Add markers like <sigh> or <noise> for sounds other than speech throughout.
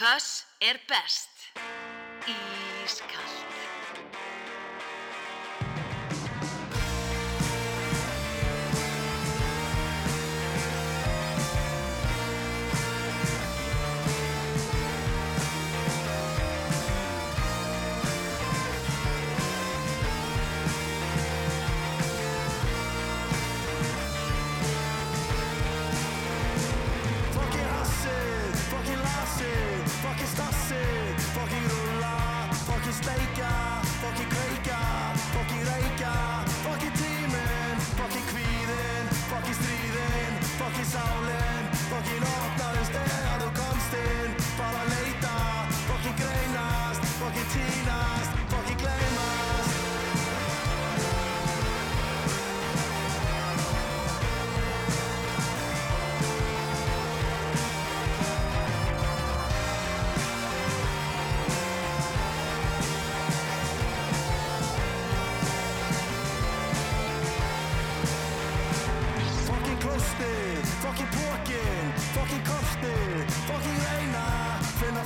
Þess er best. Ískalt.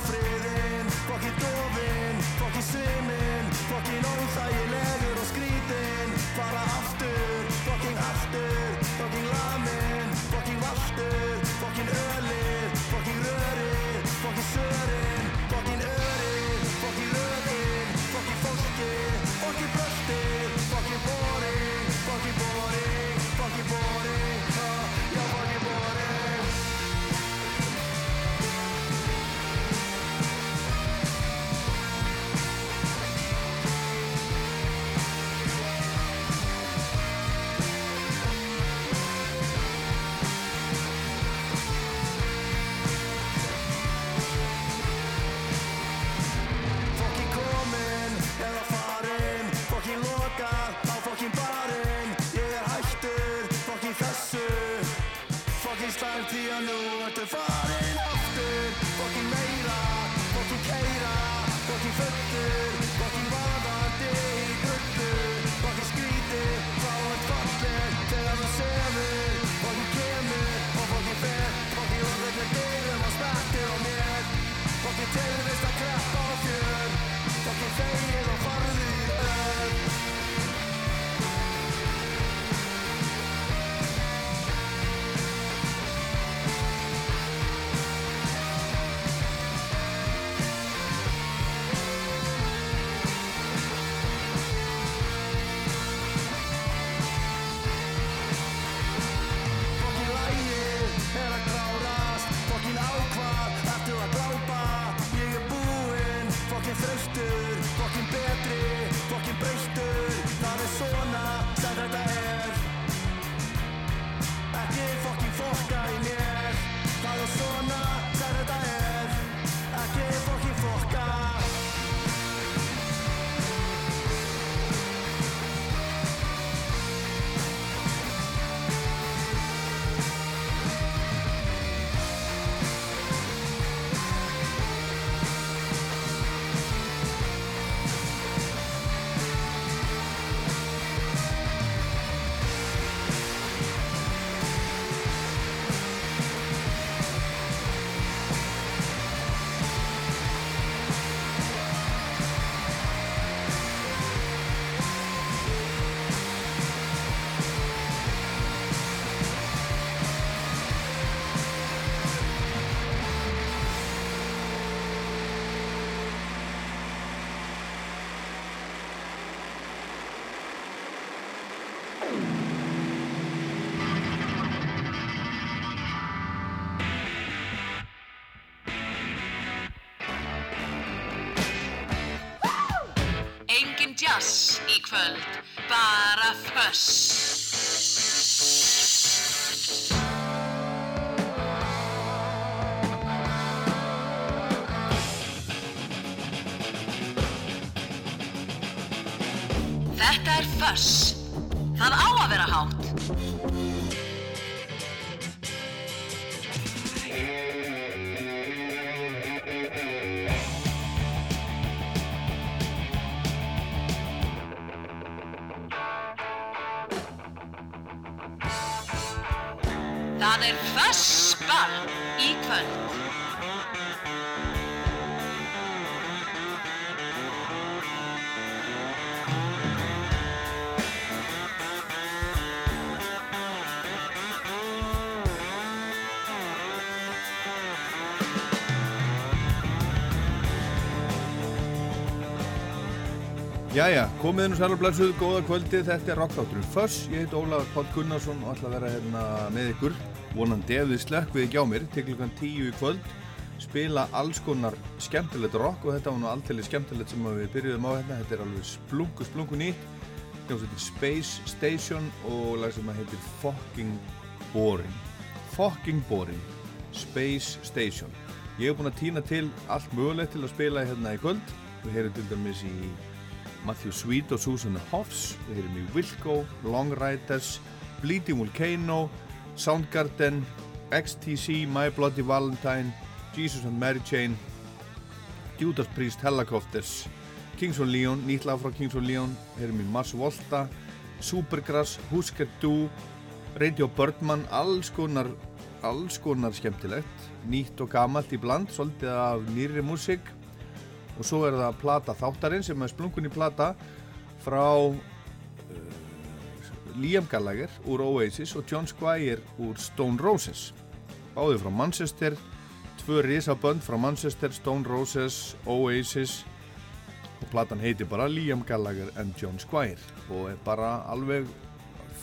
friðinn Fokkin dofinn, fokkin sviminn Fokkin óþægilegur og skrítinn Fara aftur, fokkin aftur Fokkin laminn, fokkin valtur Fokkin ölir, fokkin rörir Fokkin sörinn, fokkin örinn Fokkin löginn, fokkin fólki Fokkin bröstin fun. Það er Fössball í kvöld. Jæja, komið nú sælublesuð, góða kvöldi, þetta er Rokkátturinn Föss, ég heit Ólaður Páll Gunnarsson og ætla að vera hérna með ykkur vonandi ef þið slökk við ekki á mér til klukkan tíu í kvöld spila alls konar skemmtilegt rock og þetta var nú alltaf skemmtilegt sem við byrjuðum á hérna, þetta er alveg splungu splungu nýtt. Hljómsveitir Space Station og lag sem heitir Fucking Boring. Fucking Boring. Space Station. Ég hef búin að týna til allt mögulegt til að spila hérna í kvöld. Við heyrum til dæmis í Matthew Sweet og Susan Hoffs. Við heyrum í Wilco, Long Riders Bleeding Volcano Soundgarden XTC, My Bloody Valentine Jesus and Mary Chain Judas Priest, Helicopters Kings of Leon, nýtt lag frá Kings of Leon heyrum í Mars Volta Supergrass, Husker Du Radio Birdman, alls konar alls konar skemmtilegt nýtt og gamalt í bland, svolítið af nýri músík. Og svo er það plata þáttarinn sem er splunkunni plata frá Liam Gallagher úr Oasis og John Squire úr Stone Roses. Báði frá Manchester tvö risabönd frá Manchester, Stone Roses Oasis og platan heitir bara Liam Gallagher and John Squire og er bara alveg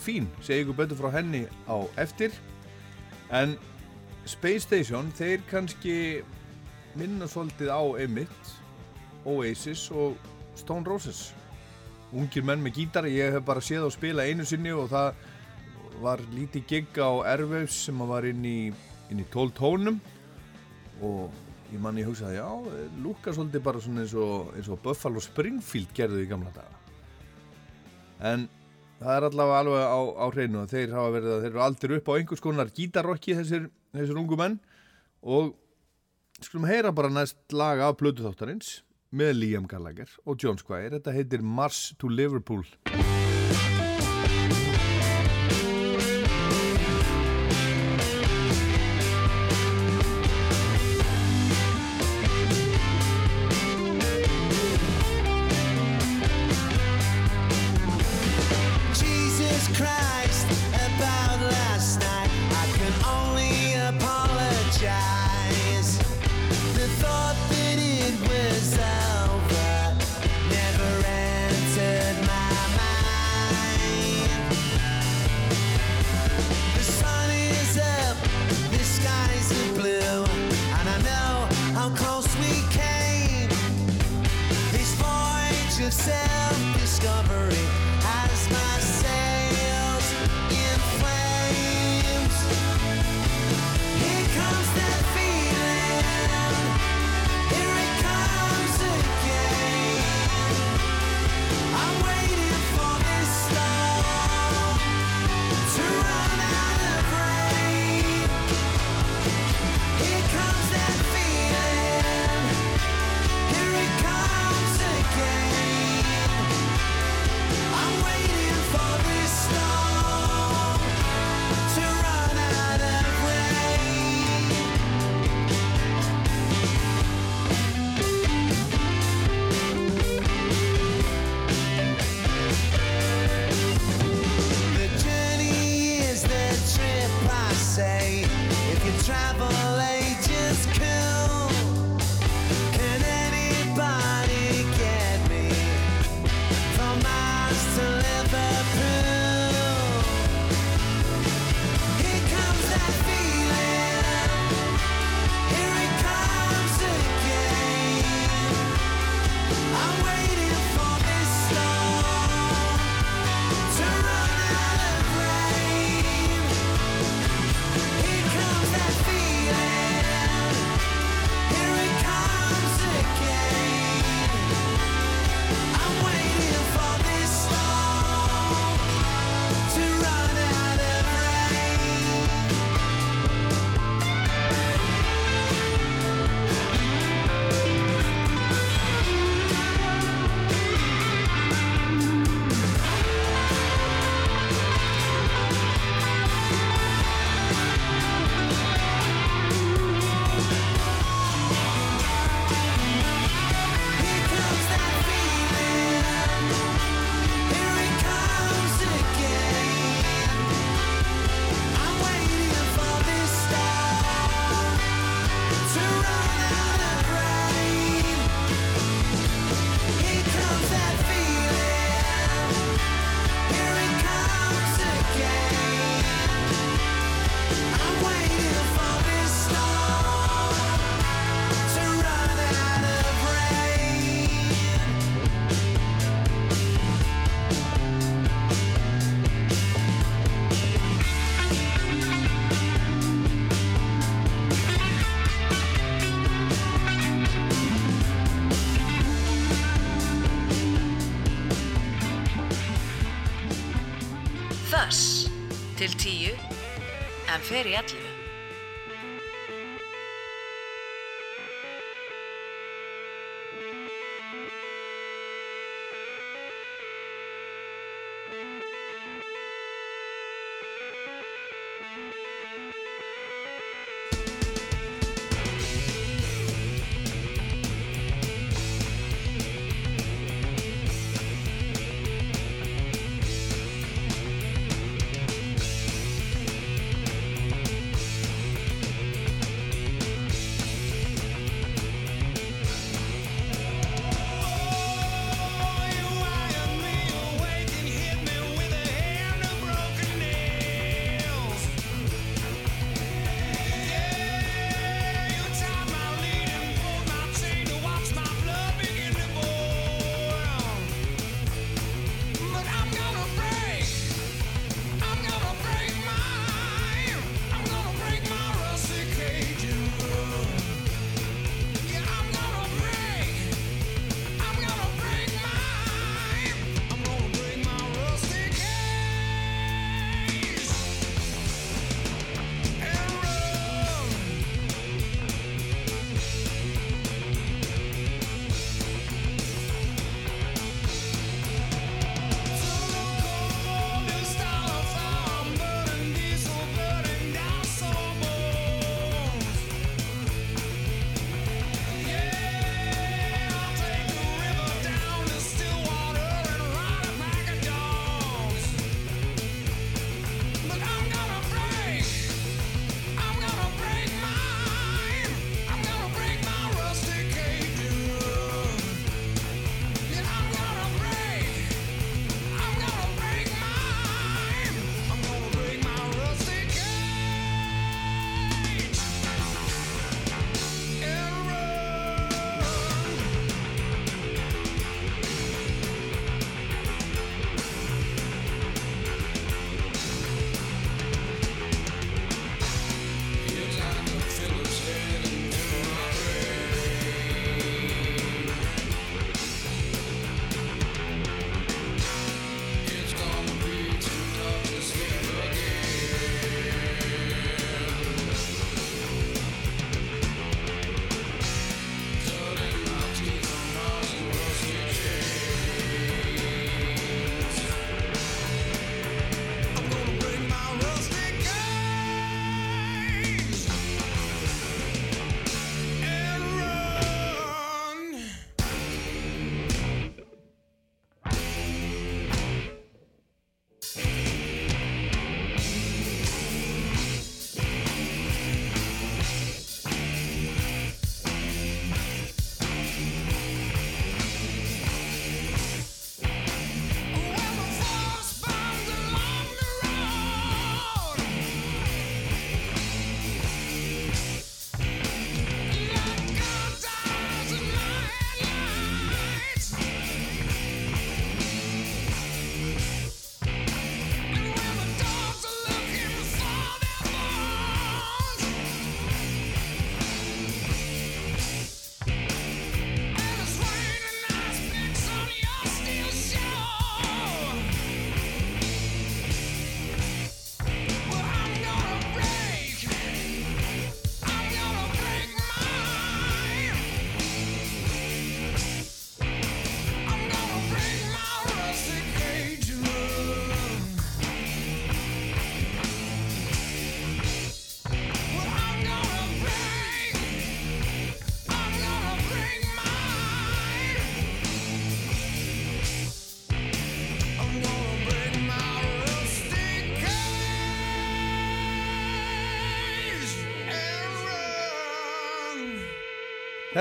fín, segi ykkur betur frá henni á eftir. En Space Station, þeir kannski minna svolítið á Emmitt Oasis og Stone Roses ungir menn með gítar ég hef bara séð á spila einu sinni og það var lítið gig á Airwaves sem var inn í, í 12 tónum. Og ég manni hugsaði já, lúka svolítið bara eins og, eins og Buffalo Springfield gerðu í gamla daga. En það er allavega alveg á, á hreinu að þeir hafa verið að þeir eru aldrei upp á einhvers konar gítarrocki þessir, þessir ungu menn. Og skulum heyra bara næst laga af blödu þáttarins með Liam Gallagher og John Squire. Þetta heitir Mars to Liverpool.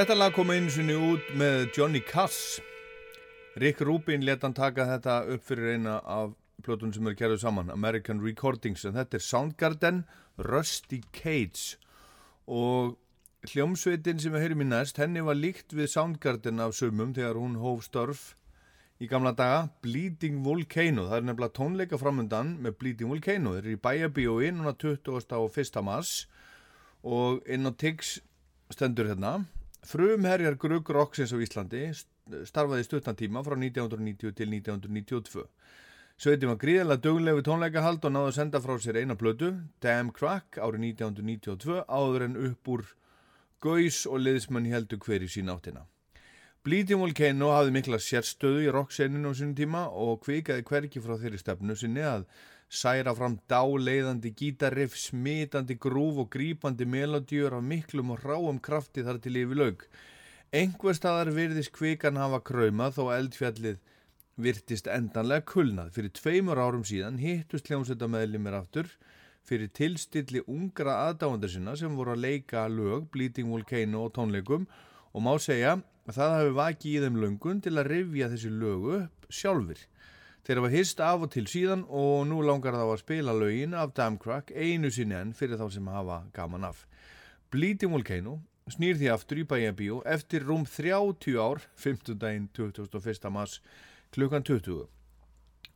Þetta lag kom einu sinni út með Johnny Cass. Rick Rubin let hann taka þetta upp fyrir eina af plötunum sem eru kæruð saman, American Recordings, en þetta er Soundgarden, Rusty Cage og hljómsveitin sem við heyrum í næst, henni var líkt við Soundgarden af sumum þegar hún hóf störf í gamla daga, Bleeding Volcano, það er nefnilega tónleika framundan með Bleeding Volcano, þeir eru í bæjabíói núna 20. og 1. mars og inn á Tix stendur hérna Frumherjar Grug Roxins á Íslandi starfaði stuttan tíma frá 1990 til 1992. Sveitin var gríðilega duglega við tónleikahald og náðu að senda frá sér eina plötu, Damn Crack, árið 1992, áður en upp úr Gauðs og liðsmann heldur hver í sín áttina. Bleeding Volcano hafði mikla sérstöðu í rockseninu á sínum tíma og kvikaði hverki frá þeirri stefnu sinni að særa fram dáleiðandi gítarriff, smitandi grúf og grípandi melodíur af miklum og ráum krafti þar til yfir laug. Engver staðar virðist kvikan hafa kraumað þó eldfjallið virtist endanlega kulnað. Fyrir tveimur árum síðan hittust hljómsveita meðlimir aftur fyrir tilstilli ungra aðdáðandar sinna sem voru að leika lög, Bleeding Volcano og tónleikum og má segja að það hafi vakið í þeim löngun til að rifja þessi lögu upp sjálfur. Þeir hafa hist af og til síðan og nú langar þá að spila lögin af Damcrack einu sinni enn fyrir þá sem hafa gaman af. Bleeding Volcano snýr því aftur í bæjabíu eftir rúm 30 ár, 15. daginn 2001. mars klukkan 20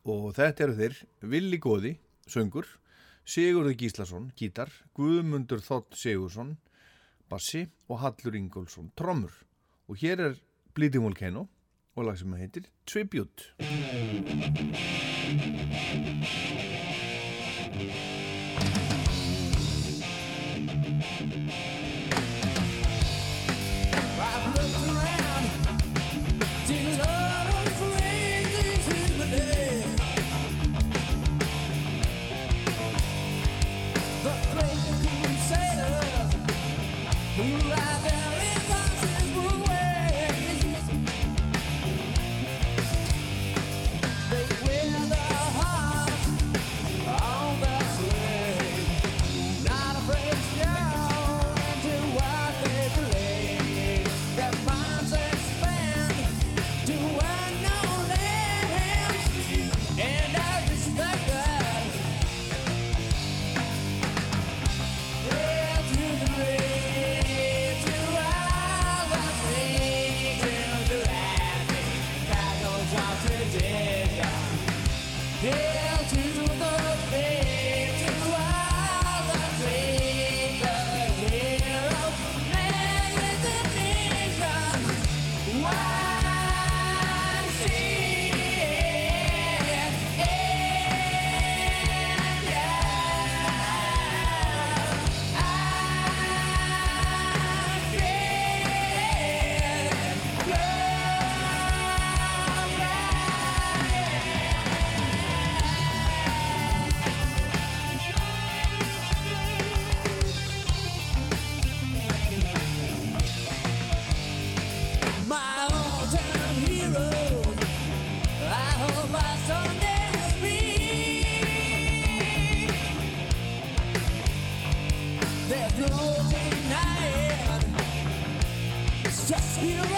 og þetta eru þeir Willi Góði, söngur Sigurður Gíslason, gítar Guðmundur Þótt Sigursson bassi og Hallur Ingólfsson trommur og hér er Bleeding Volcano og lag sem heitir Tribute Spirit.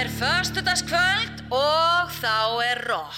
Er förstudagskvöld og þá er rock.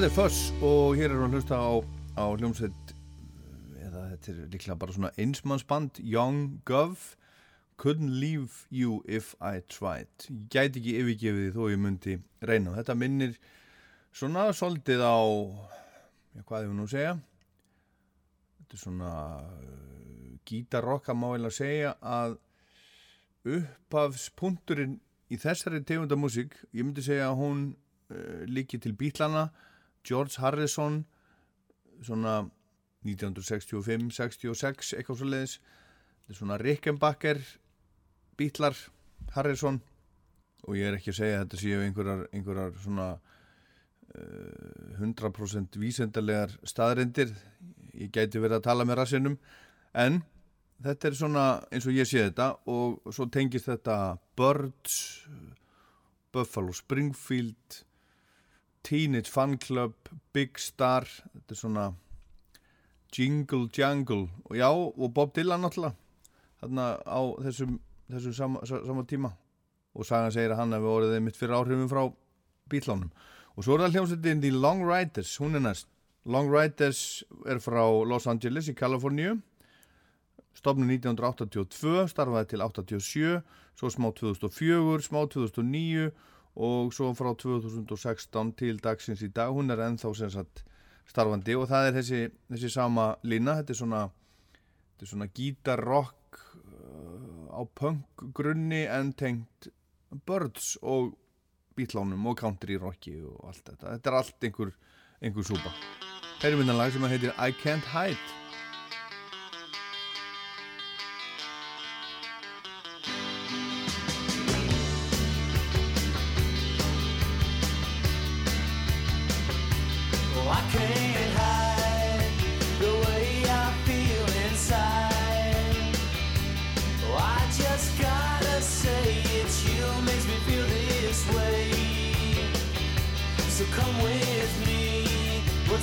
Þetta er Fuss og hér erum við að hlusta á, á hljómsveit eða þetta er líklega bara svona einsmannsband Young Gov Couldn't leave you if I tried. Gæti ekki yfirgefið því þó ég myndi reyna. Þetta minnir svona soldið á já, hvað ég nú að segja? Þetta er svona uh, gítarrokka má vel að segja að upphafspunkturinn í þessari tegunda músík, ég myndi segja að hún uh, líki til bítlana George Harrison svona 1965-66 eitthvað svo leiðis svona Rickenbacker bítlar Harrison. Og ég er ekki að segja að þetta séu einhverjar, einhverjar svona uh, 100% vísendalegar staðrindir ég gæti verið að tala með rassinum. En þetta er svona eins og ég sé þetta og svo tengist þetta Birds Buffalo Springfield Teenage Fan Club Big Star þetta er svona Jingle Jangle. Og já, og Bob Dylan náttúrulega þarna á þessum, þessum sama, sa- sama tíma. Og sagan segir að hann hefur orðið mitt fyrir áhrifum frá bílánum og svo er það hljómsveitin The Long Riders hún er næst. Long Riders er frá Los Angeles í Kaliforníu. Stofnu 1982 starfaði til 87 svo smá 2004, smá 2009 og svo frá 2016 til dagsins í dag hún er ennþá sagt starfandi. Og það er þessi, þessi sama lína þetta er svona, þetta er svona gítarrock uh, á punk grunni en tengt birds og bítlánum og country rocki og allt þetta. Þetta er allt einhver, einhver súpa. Heyrum við lag sem heitir I Can't Hide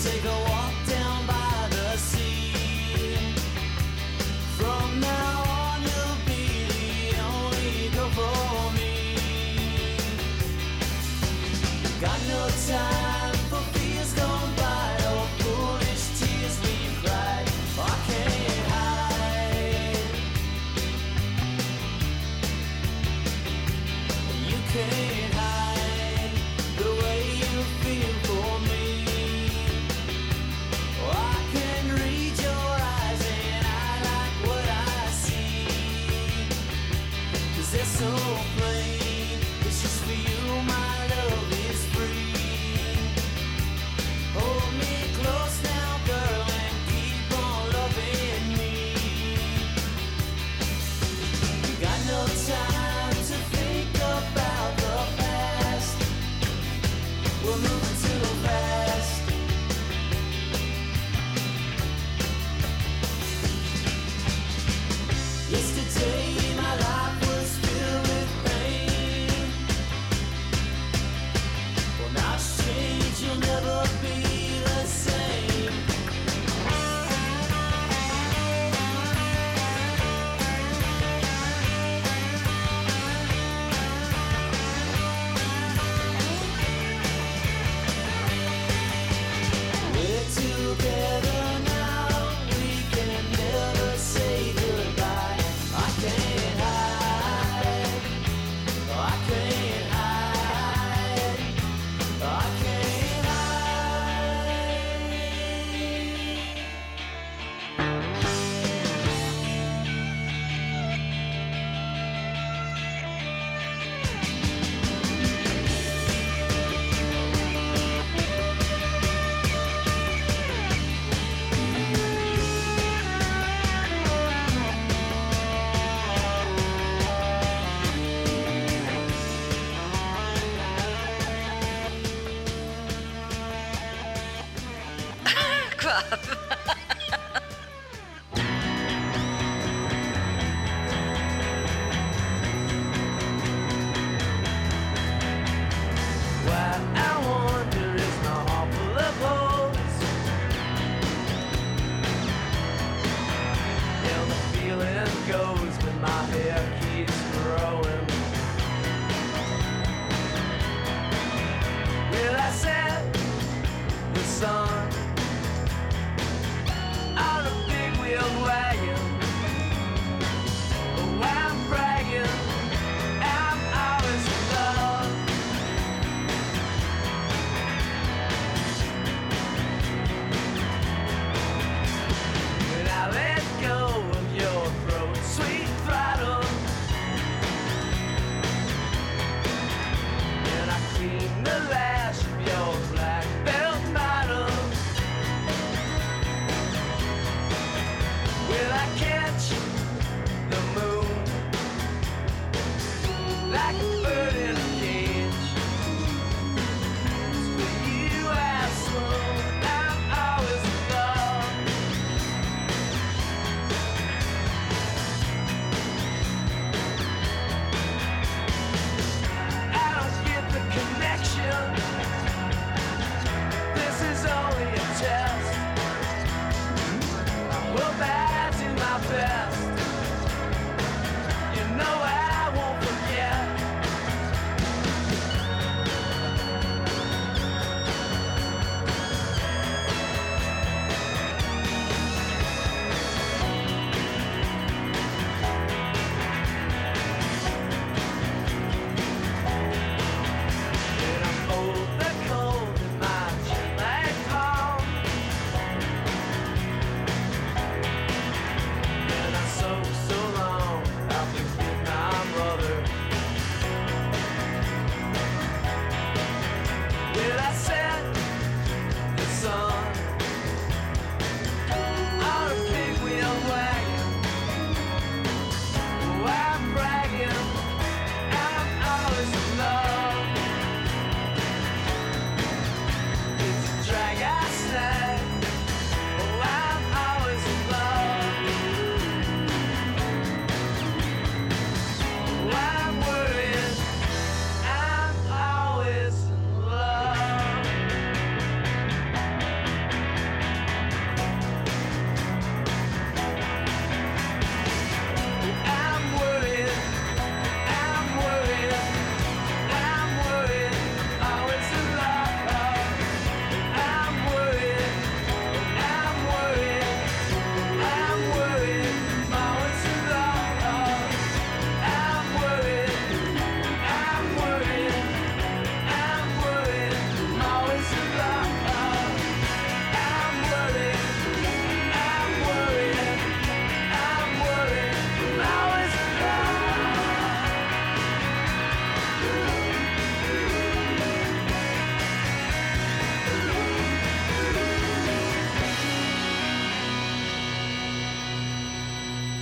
say go on.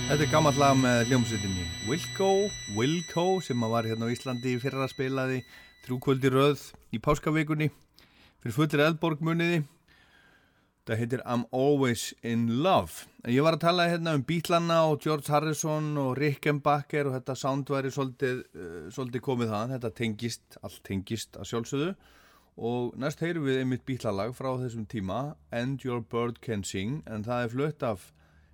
Þetta er gammalt lag með hljómsveitinni Wilco, Wilco sem að var hérna á Íslandi í fyrra spilaði þrjúkvöldi röð í páskavíkunni fyrir fullir eldborg muniði. Það heitir I'm Always in Love. En ég var að tala hérna um Beatlana og George Harrison og Rickenbacker og þetta sound væri svolítið, uh, svolítið komið það þetta tengist, allt tengist að sjálfsögðu. Og næst heyrum við einmitt Beatlalag frá þessum tíma And Your Bird Can Sing en það er flutt af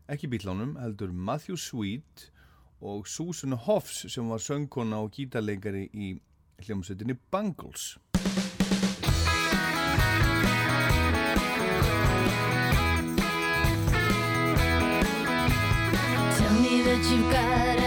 ekki bílánum, heldur Matthew Sweet og Susan Hoffs sem var söngkona og gítarleikari í hljómsveitinni Bangles. Tell me that you've got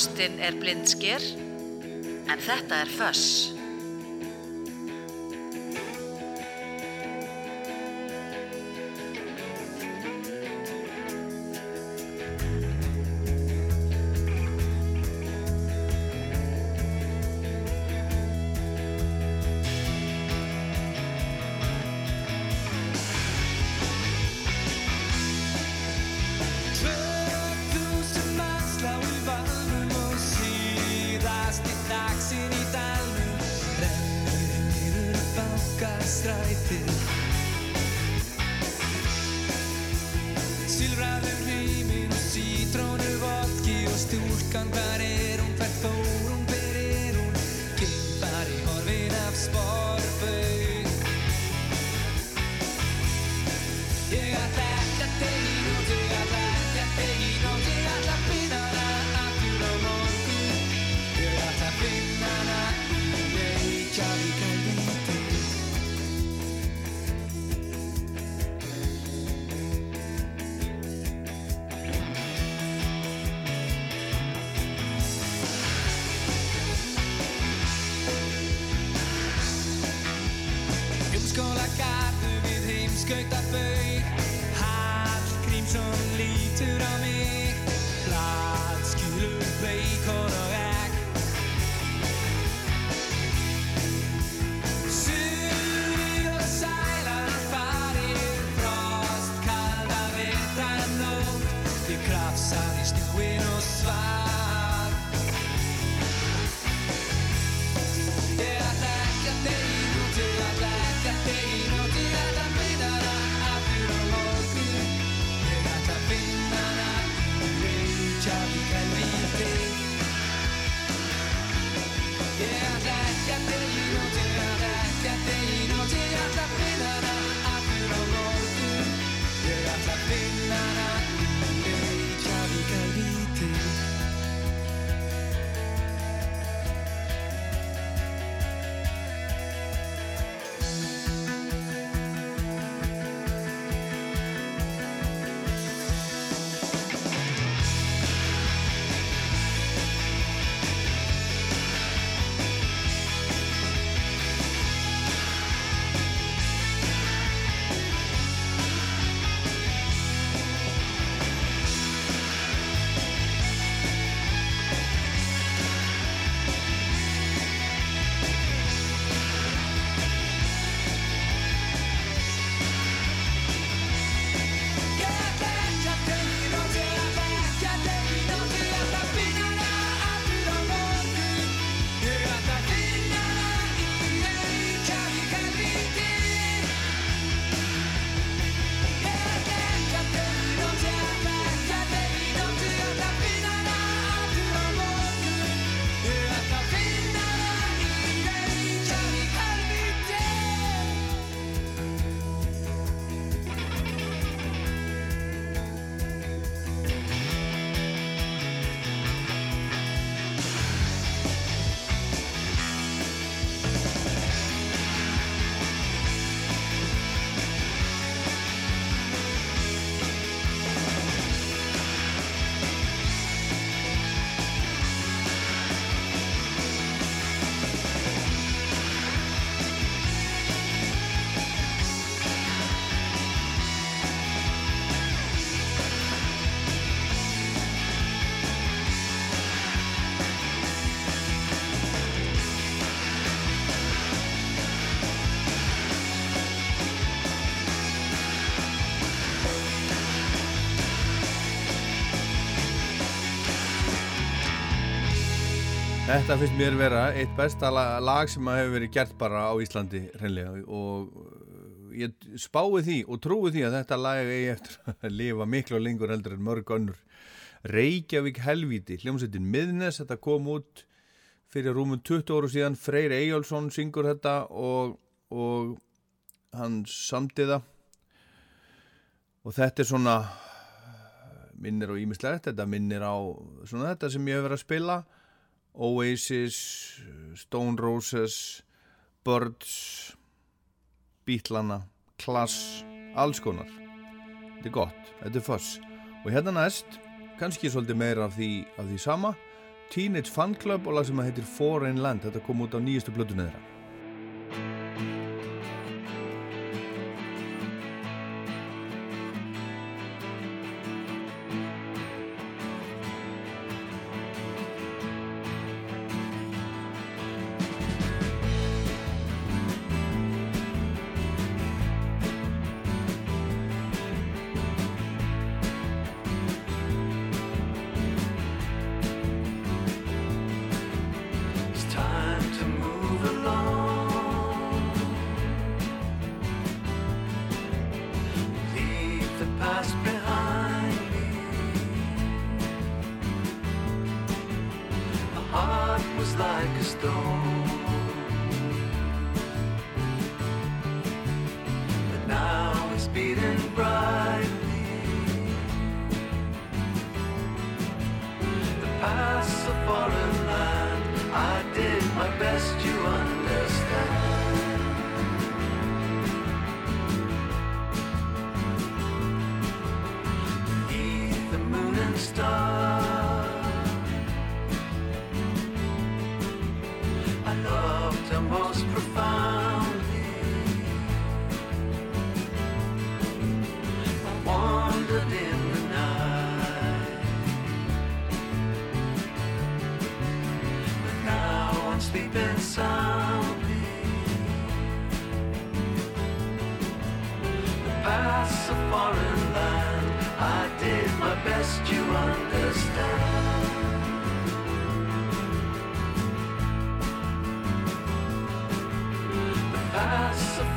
Ástin er blindsker, en þetta er föss. Þetta finnst mér vera eitt besta la- lag sem að hefur verið gert bara á Íslandi hreinlega og uh, ég spái því og trúi því að þetta lag eigi eftir <laughs> að lifa miklu og lengur heldur en mörg önnur. Reykjavík helvíti, hljómsveitin Miðnes, þetta kom út fyrir rúmum 20 áru síðan, Freyr Eyjálsson syngur þetta og, og hann samdi það. Og þetta er svona minnir á ímislegt, þetta minnir á svona þetta sem ég hef verið að spila Oasis, Stone Roses, Birds, Beatlana, Class, alls konar. Þetta er gott, þetta er fuss. Og hérna næst, kannski svolítið meira af því, af því sama, Teenage Fan Club og lag sem að heitir Foreign Land, þetta kom út á nýjastu blötunni þeirra.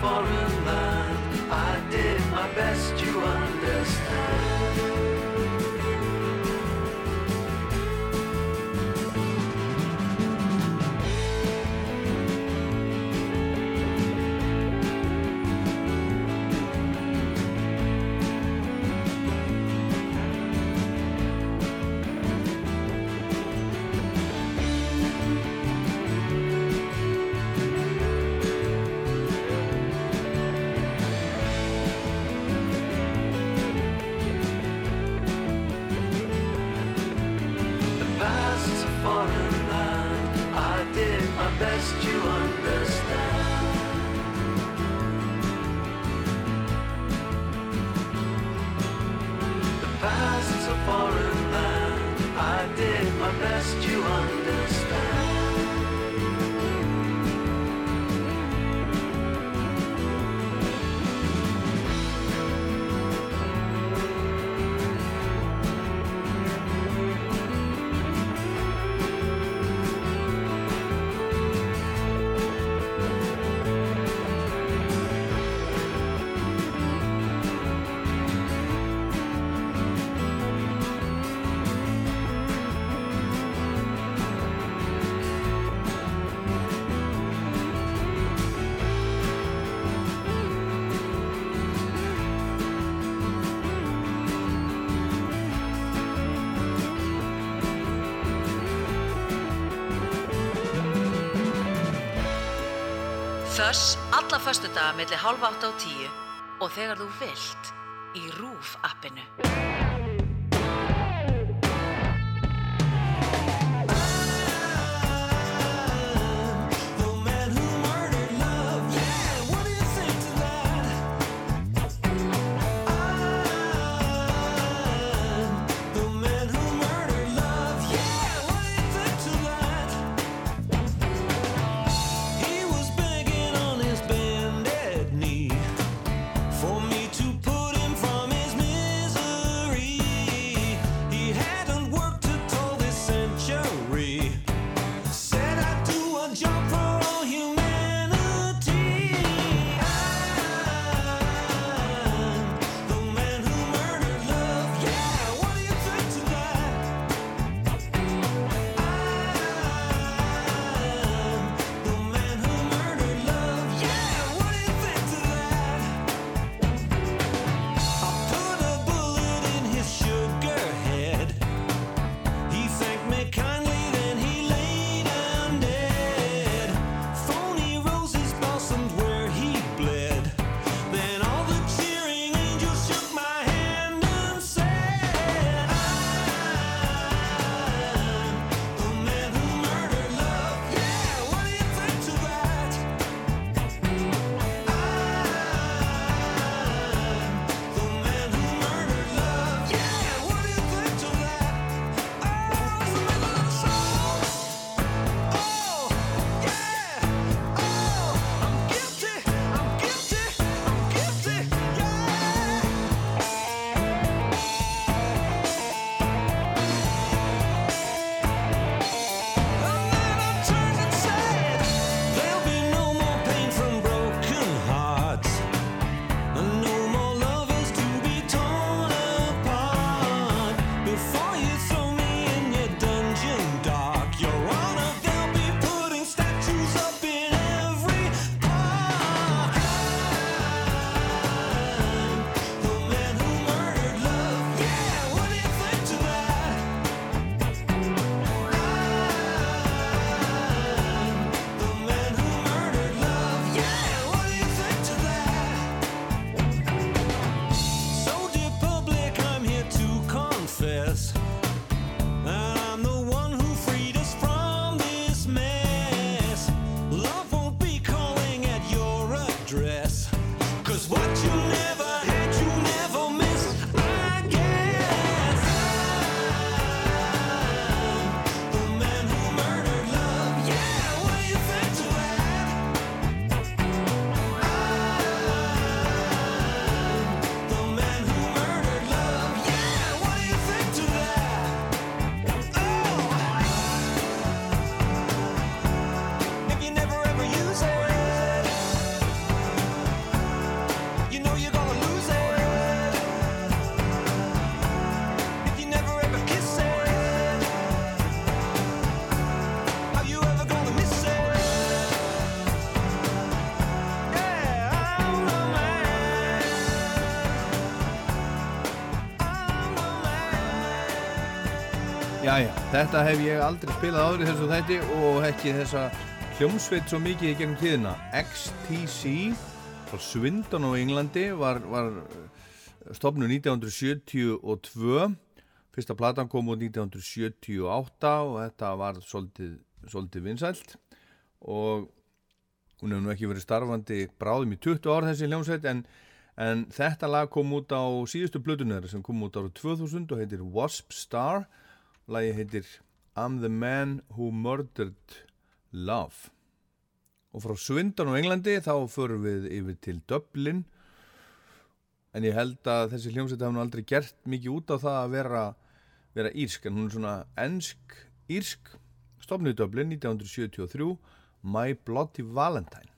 Foreign land. I did my best, you Þöss alla föstudaga milli hálfa átta og tíu. Og þegar þú vilt þetta hef ég aldrei spilað í þessu þætti og ekki þessa hljómsveit svo mikið í gegnum tíðina. XTC frá Swindon á Englandi var, var stopnu 1972. Fyrsta platan kom út 1978 og þetta var svolítið, svolítið vinsælt og hún hefur nú ekki verið starfandi bráðum í 20 ár þessi hljómsveit en, en þetta lag kom út á síðustu blötunar sem kom út árið 2000 og heitir Wasp Star Lagi heitir I'm the man who murdered love. Og frá Swindon á Englandi þá förum við yfir til Dublin. En ég held að þessi hljómsveit hafa nú aldrei gert mikið út á það að vera, vera írsk. En hún er svona ensk-írsk. Stofnuð Dublin 1973. My Bloody Valentine.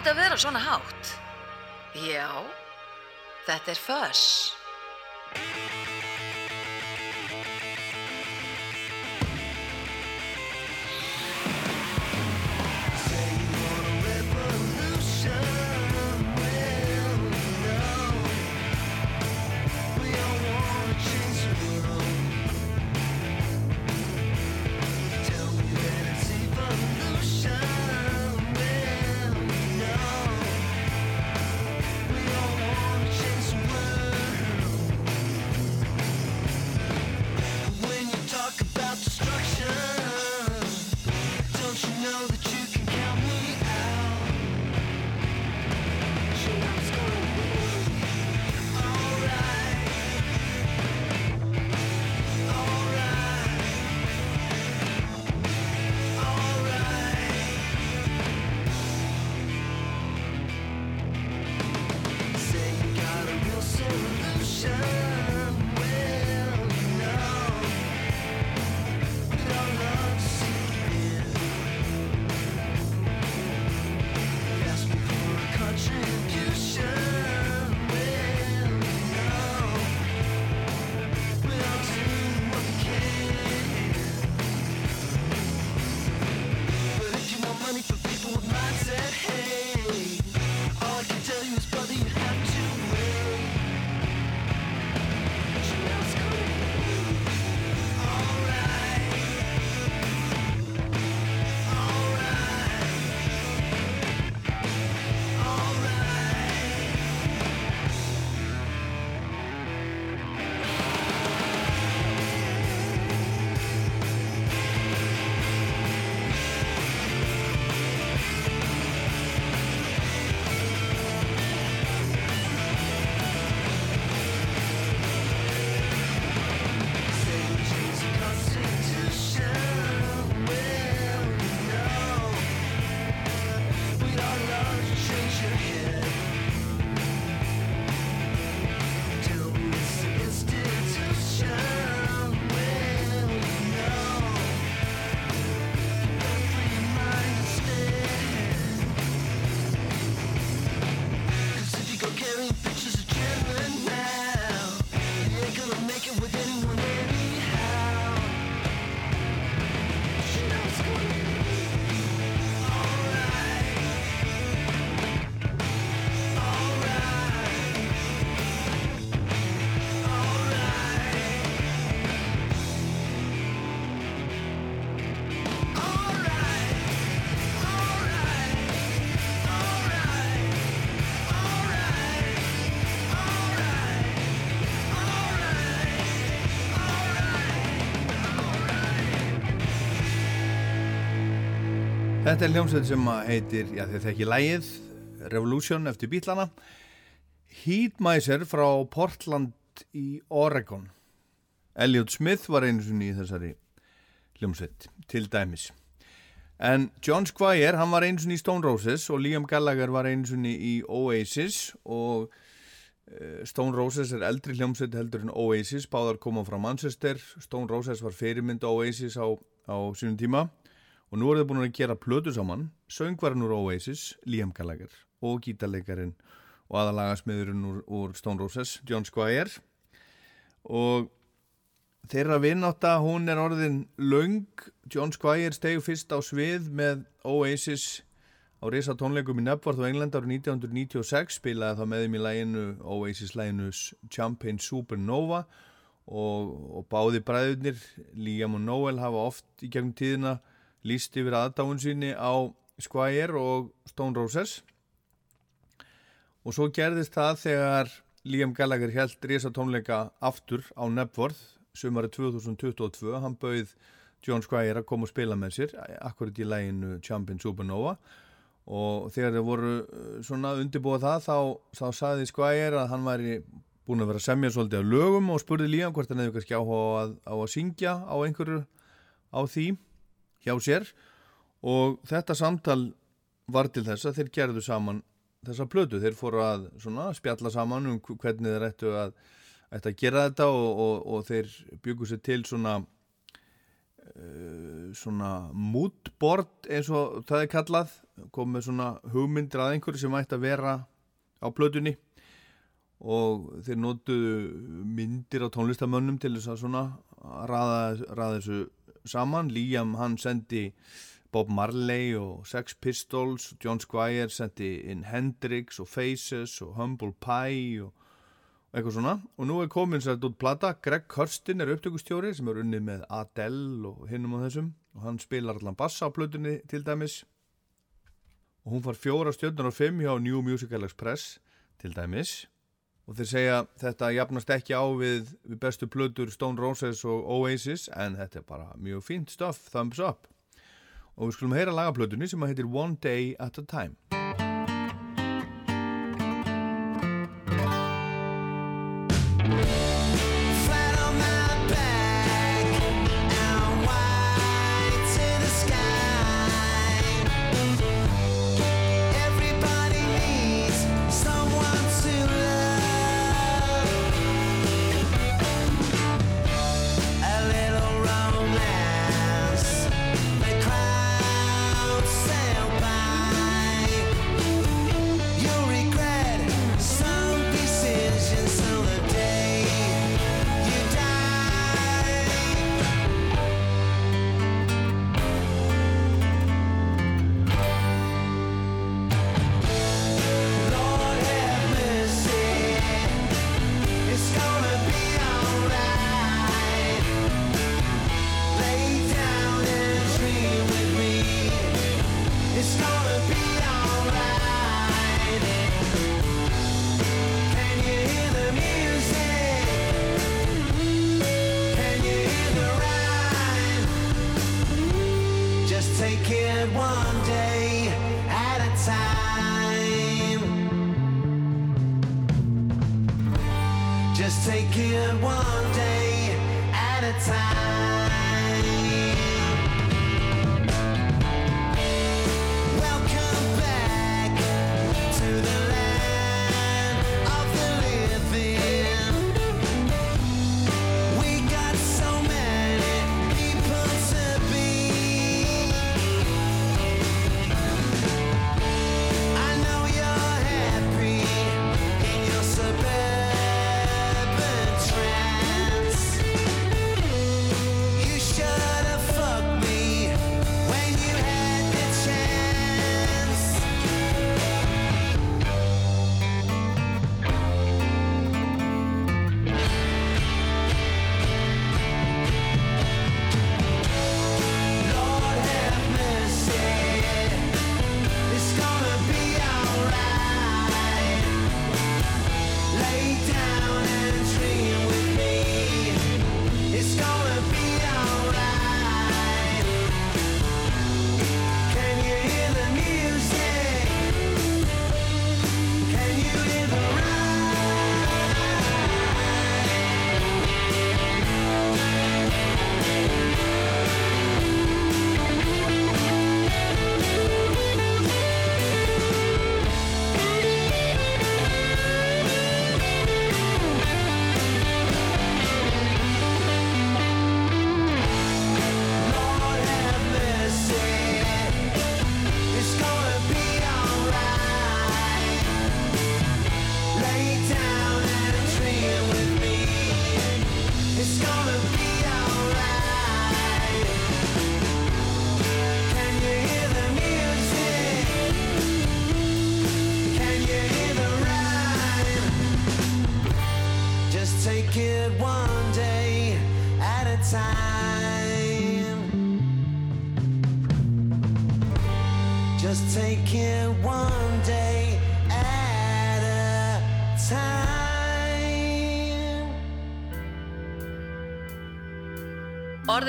Þetta að vera svona hátt? Já, þetta er Fuss. Þetta er hljómsveit sem heitir, já þið þekki lægið, Revolution eftir bílana. Heatmiser frá Portland í Oregon. Elliot Smith var einu sinni í þessari hljómsveit, til dæmis. En John Squire, hann var einu sinni í Stone Roses og Liam Gallagher var einu sinni í Oasis og eh, Stone Roses er eldri hljómsveit heldur en Oasis, báðar koma frá Manchester, Stone Roses var fyrirmynd Oasis á, á sínum tíma og nú er þau búin að gera plötu saman, söngvarinn úr Oasis, Liam Gallagher og gítarleikarin og aðalagasmiðurinn úr, úr Stone Roses, John Squire. Og þeirra vinnáta, hún er orðin löng, John Squire steg fyrst á svið með Oasis á risa tónleikum í Nebworth og England árið 1996 spilaði það með þeim í læginu Oasis læginu Champagne Supernova. Og, og báði bræðurnir Liam og Noel hafa oft í gegnum tíðina líst yfir aðdáun síni á Squire og Stone Roses. Og svo gerðist það þegar Liam Gallagher held risa tónleika aftur á Nebworth sumari 2022, hann bauð John Squire að koma og spila með sér akkurat í læginu Champion Supernova. Og þegar þeir voru uh, svona undirbúið það þá, þá saði Squire að hann væri búin að vera að semja svolítið af lögum og spurði Liam hvort hann hefði kannski áhuga á að, á að syngja á einhverju á því hjá sér og þetta samtal var til þess að þeir gerðu saman þessa plötu, þeir fóru að svona, spjalla saman um hvernig þeir ættu að, ættu að gera þetta og, og, og þeir byggu sér til svona uh, svona moodboard eins og það er kallað. Kom með svona hugmyndir að einhverju sem ætti að vera á plötunni og þeir notuðu myndir á tónlistamönnum til þess að svona raða, raða þessu saman. Liam hann sendi Bob Marley og Sex Pistols John Squire sendi inn Hendrix og Faces og Humble Pie og eitthvað svona. Og nú er komin sér út plata. Greg Kurstin er upptökustjóri sem er unnið með Adele og hinnum á þessum. Og hann spilar allan bassa á plötunni til dæmis. Og hún far fjóra stjörnur á fimm hjá New Musical Express til dæmis og þeir segja þetta jafnast ekki á við, við bestu plötur Stone Roses og Oasis en þetta er bara mjög fínt stöf, thumbs up. Og við skulum heyra lagaplötunni sem að heitir One Day at a Time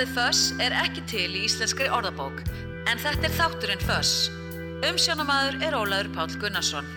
Orðið föss er ekki til í íslenskri orðabók en þetta er þátturinn föss. Umsjónamaður er Ólaður Pál Gunnarsson.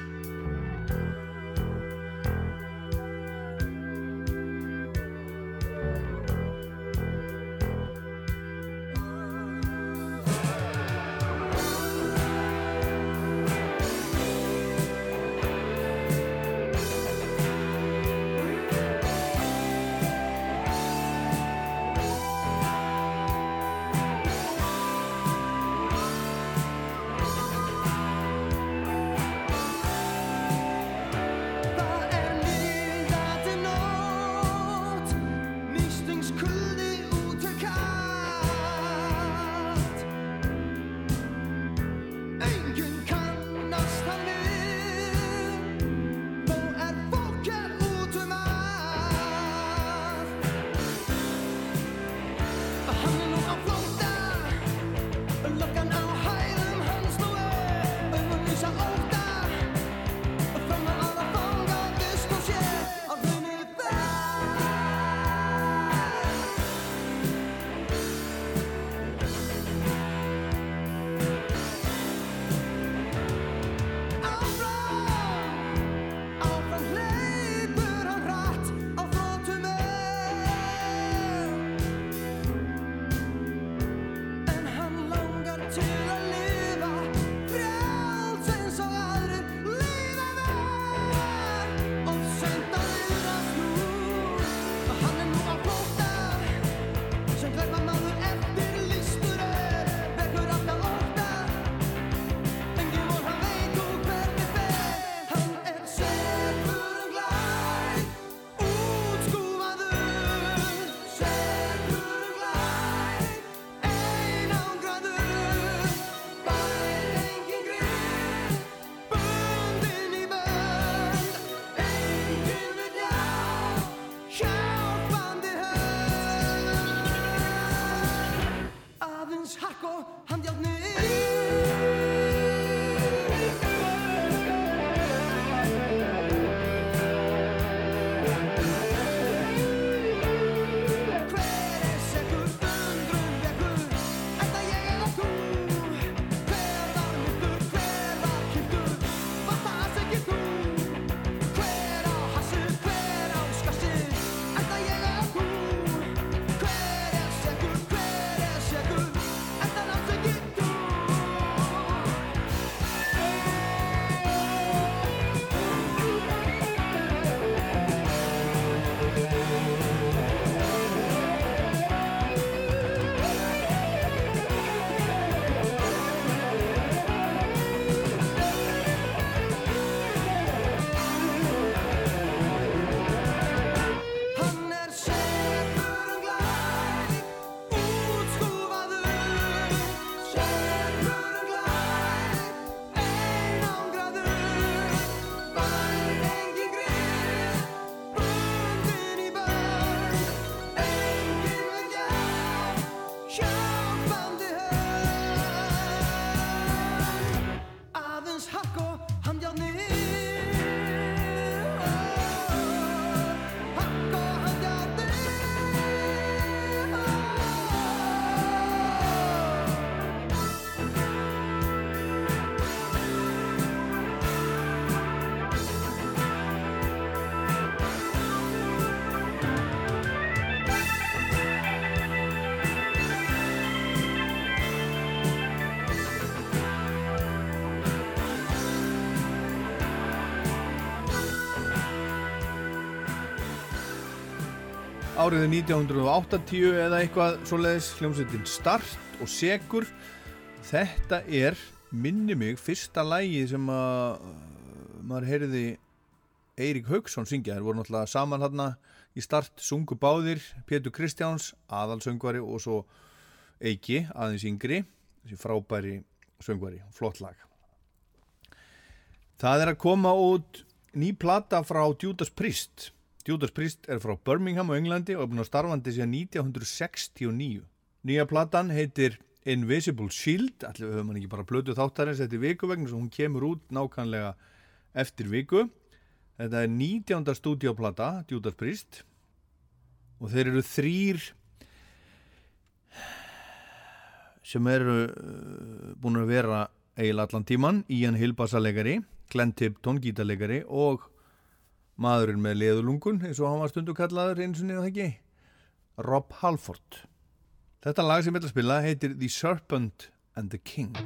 áriðið 1980 eða eitthvað svoleiðis hljómsveitin Start og Segur þetta er, minni mig, fyrsta lægi sem að eh, maður heyriði Eirík Haugsson syngja, þeir voru náttúrulega saman hérna í Start, sungu báðir Pétur Kristjáns, aðalsöngvari og svo Eiki, aðeins yngri. Þessi frábæri söngvari flott lag. Það er að koma út ný plata frá Judas Priest. Judas Priest er frá Birmingham á Englandi og er búin að starfandi síðan 1969. Nýja platan heitir Invisible Shield, allir höfum hann ekki bara blödu þáttarins eftir viku vegna svo hún kemur út nákvæmlega eftir viku. Þetta er 19. stúdíoplata, Judas Priest og þeir eru þrýr sem eru uh, búin að vera eiginlega allan tíman Ian Hill bassalegari, Glenn Tipp tóngítalegari og maðurinn með leðulungun eins og hann var stundu kallaður eins og niður það ekki? Rob Halford. Þetta lag sem ég ætla að spila heitir The Serpent and the King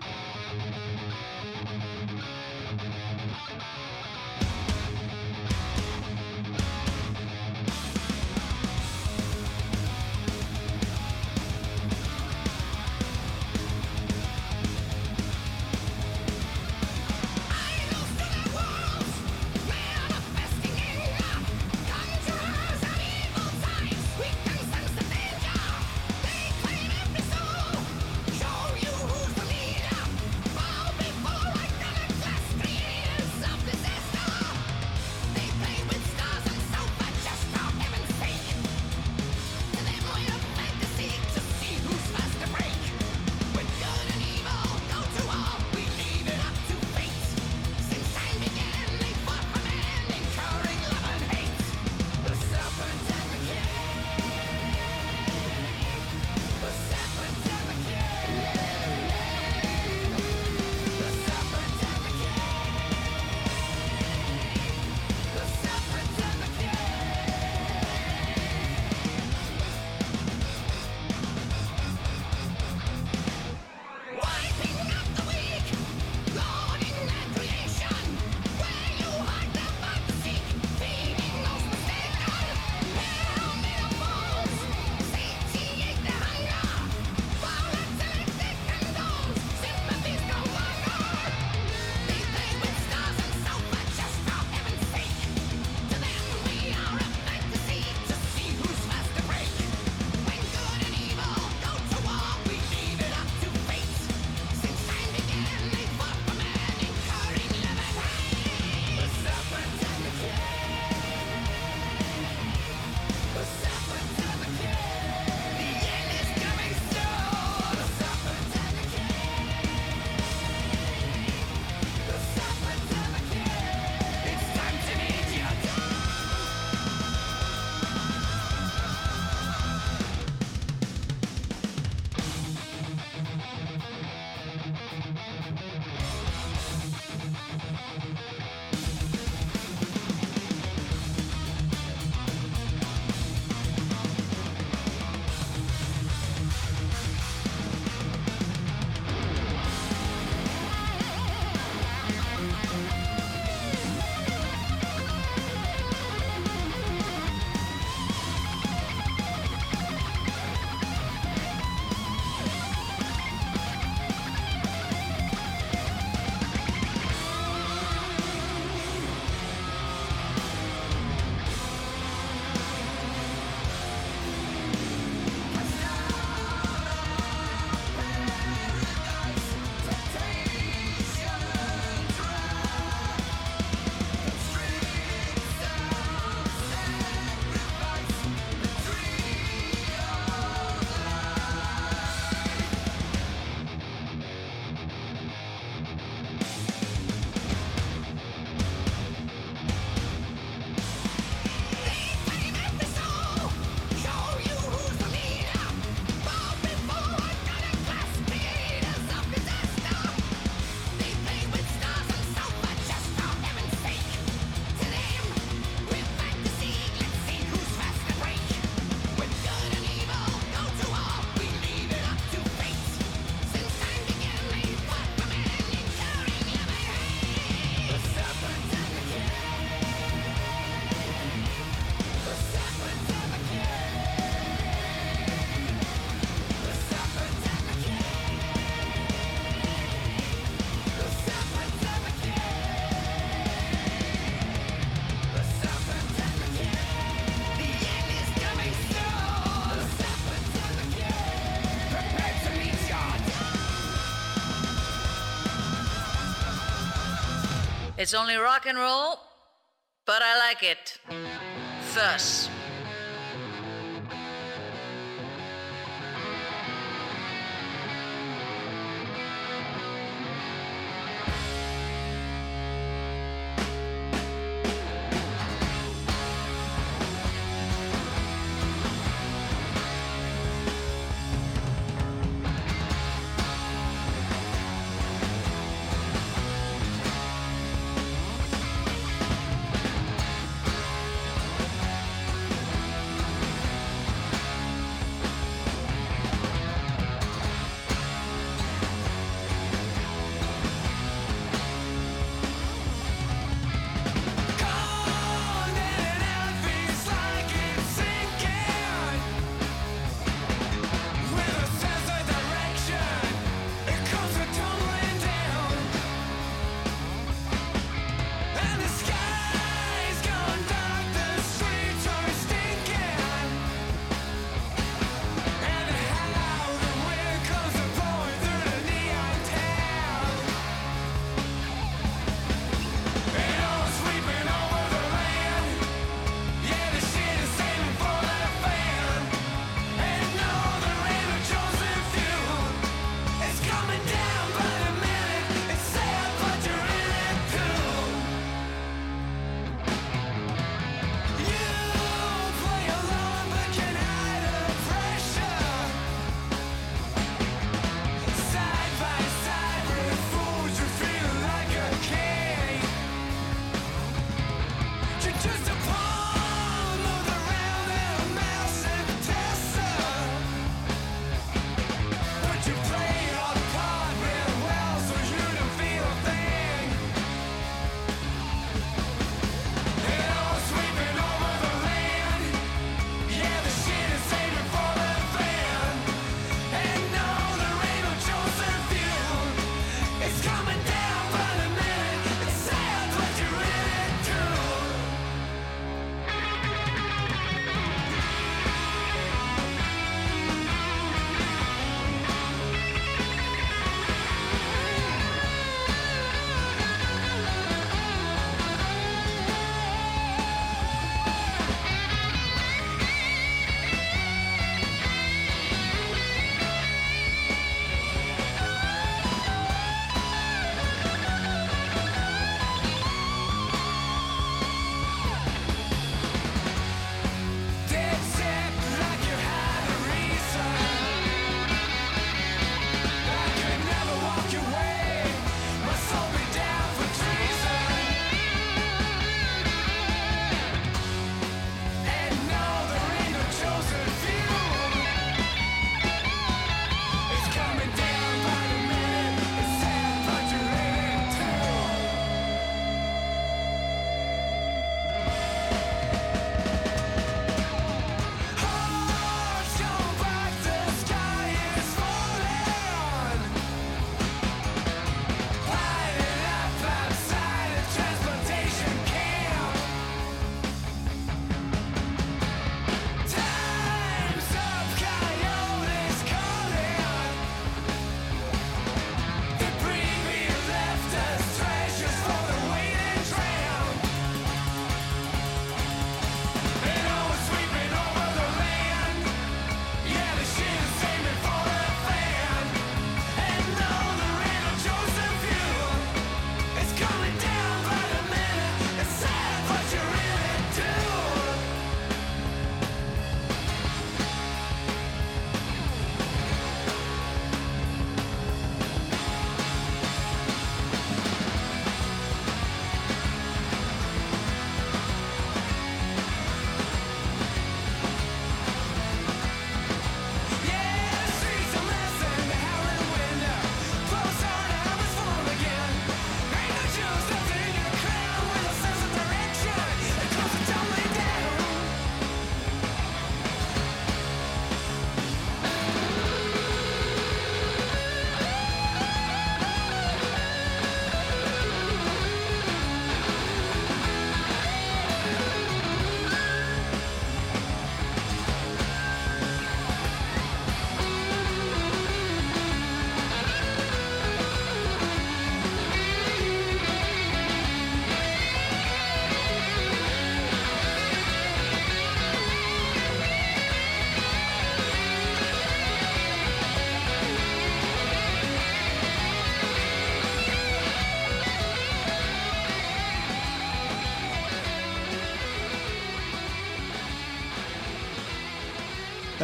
It's only rock and roll, but I like it. Thus.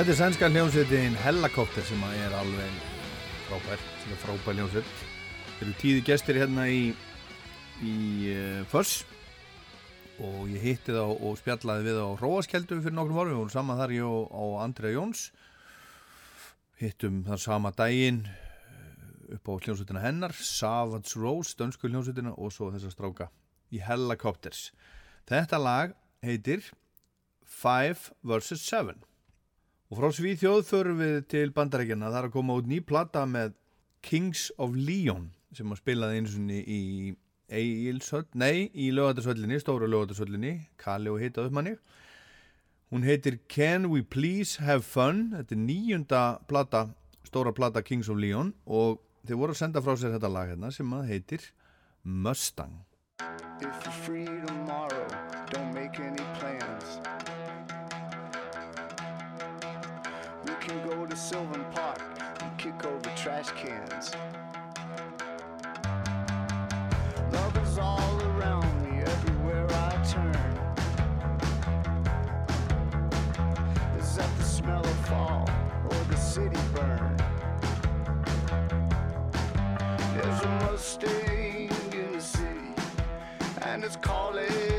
Þetta er sænska hljómsveitin Hellacopter sem er alveg frábær, sem er frábær hljómsveit. Þeir eru tíði gestir hérna í, í uh, Föss og ég hitti þá og spjallaði við á Róaskeldu fyrir nokkrum árum, við vorum saman þar ég og, og Andrea Jóns hittum þar sama daginn eh, upp á hljómsveitina hennar Savage Rose, dönsku hljómsveitina og svo þessa stráka í Hellacopters þetta lag heitir 5 vs. 7 og frá Svíþjóð förum við til bandarækjana það er að koma út ný plata með Kings of Leon sem að spilaði eins og í Egilshöll, nei, í lögatarsöllinni, stóru lögatarsöllinni, Kali og heitað upp manni. Hún heitir Can We Please Have Fun, þetta er nýjunda plata, stóra plata Kings of Leon og þeir voru að senda frá sér þetta lag hérna sem að heitir Mustang. If you're free tomorrow, to Sylvan Park and kick over trash cans. Love is all around me, everywhere I turn. Is that the smell of fall or the city burn? There's a Mustang in the city and it's calling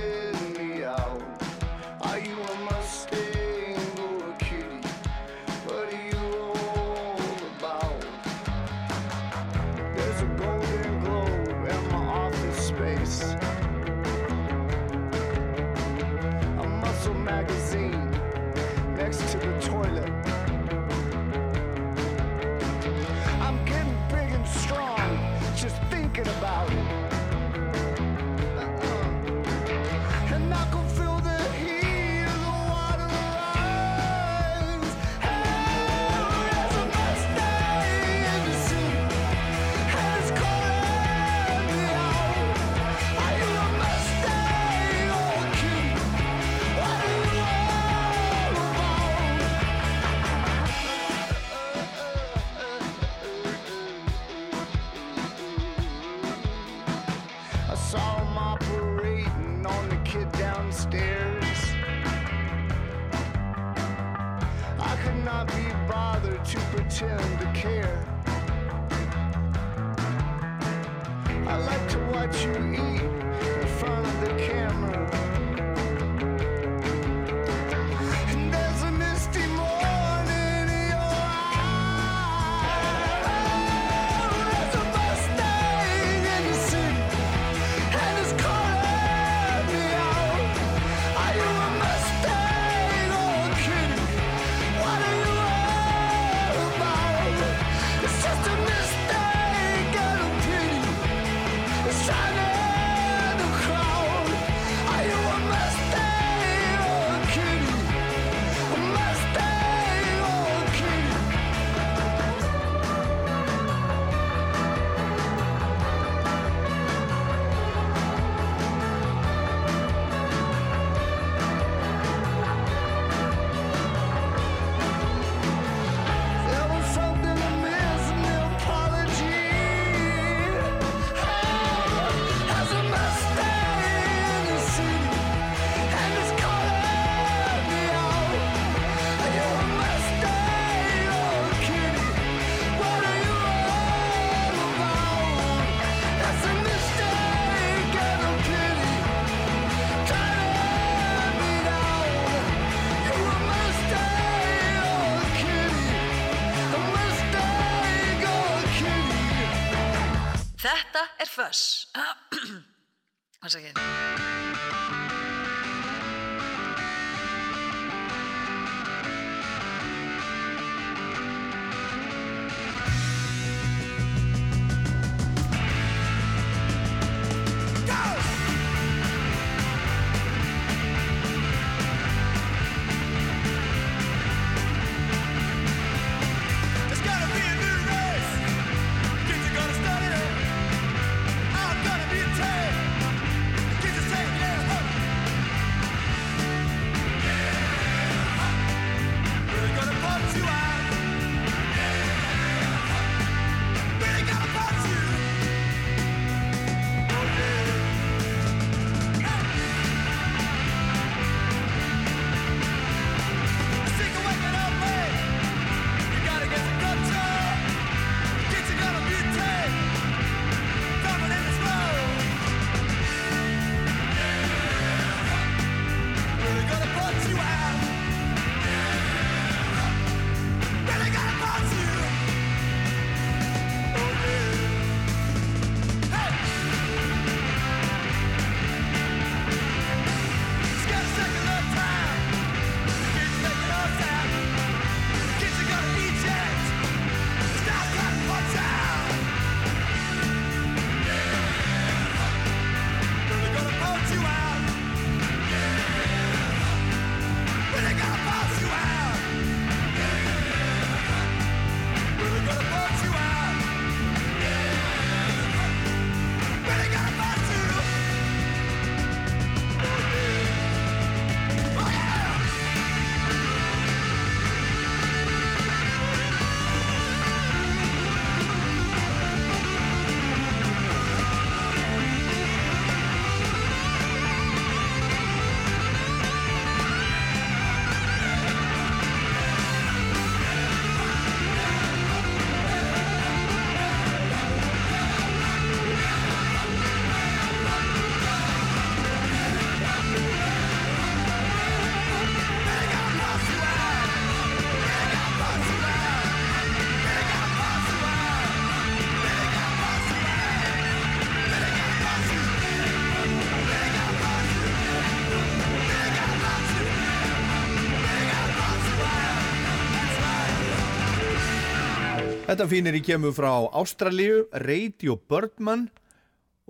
Þetta fínir í kemur frá Ástralíu, Radio Birdman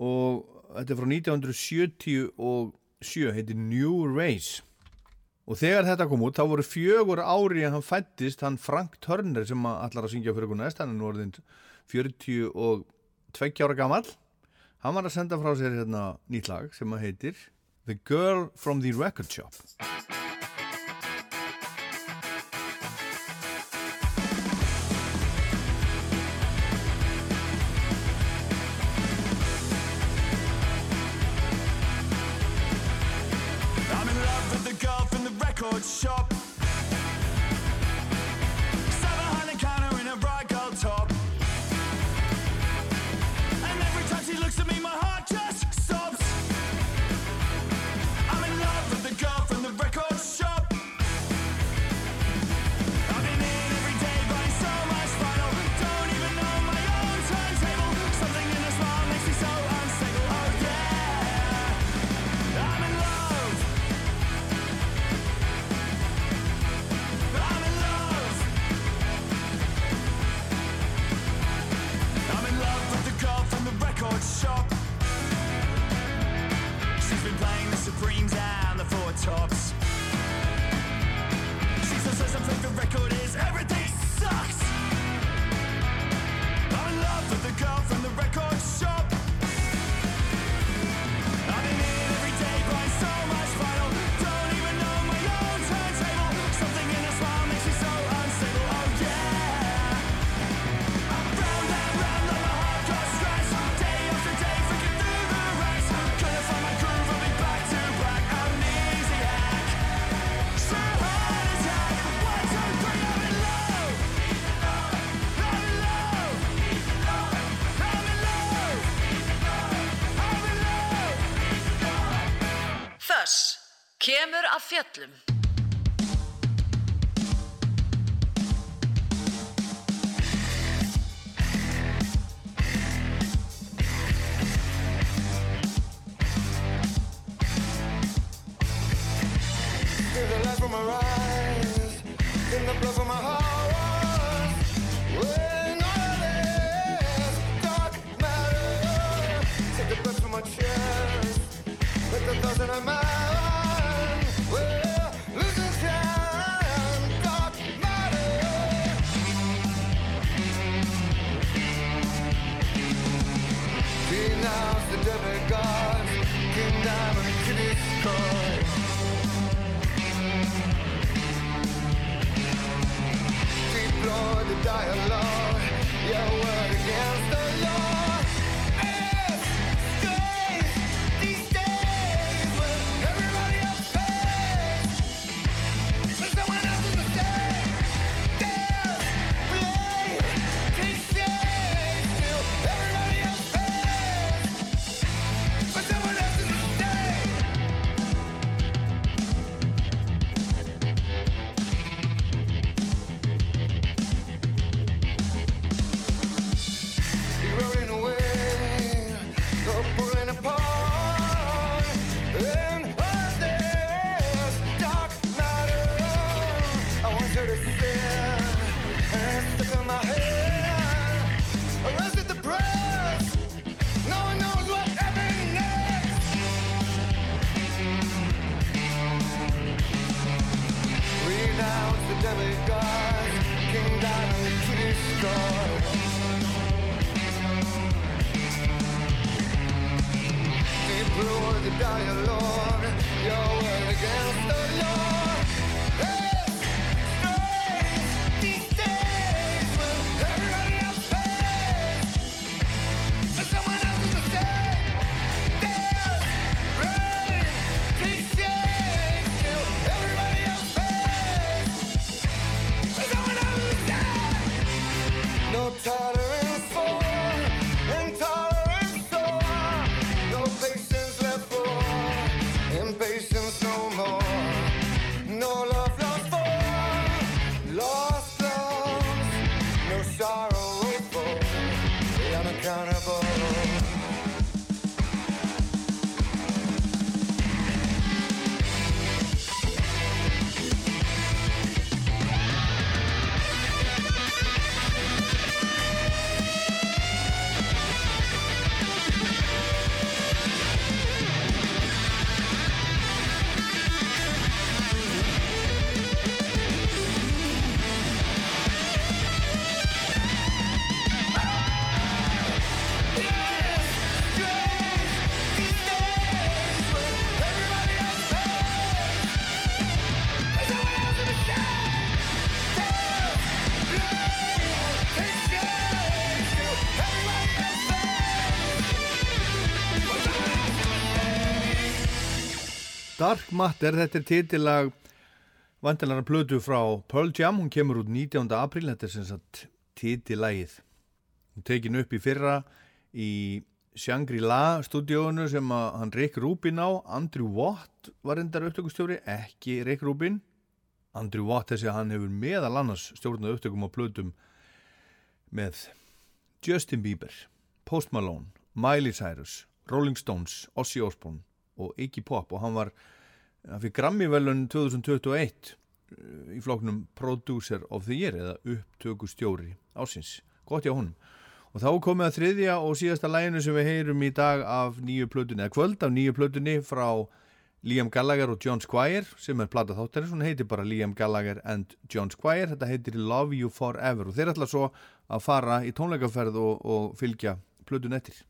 og þetta er frá 1977, heitir New Race. Og þegar þetta kom út, þá voru fjögur ári að hann fættist, hann Frank Turner sem allar að syngja fyrir hún næst, hann er nú orðin 42 ára gammal. Hann var að senda frá sér hérna nýtt lag sem að heitir The Girl from the Record Shop. record shop. Viertel Dark Matter, þetta er titilag vandalara plötu frá Pearl Jam, hún kemur út 19. apríl, þetta er sem sagt titilagið. Hún tekin upp í fyrra í Shangri-La stúdíónu sem að hann Rick Rubin á, Andrew Watt var endar upptökustjóri, ekki Rick Rubin. Andrew Watt þessi að hann hefur meðal annars stjórnað upptökum á plötum með Justin Bieber, Post Malone, Miley Cyrus, Rolling Stones, Ozzy Osbourne og Iggy Pop og hann var hann fyrir Grammy-velun 2021 eh, í floknum Producer of the Year eða upptökustjóri ásins, gott hjá honum. Og þá komið að þriðja og síðasta læginu sem við heyrum í dag af nýju plötunni, eða kvöld af nýju plötunni frá Liam Gallagher og John Squire sem er plata þáttarins, hún heitir bara Liam Gallagher and John Squire, þetta heitir Love You Forever og þeir ætla svo að fara í tónleikaferð og, og fylgja plötun eftir.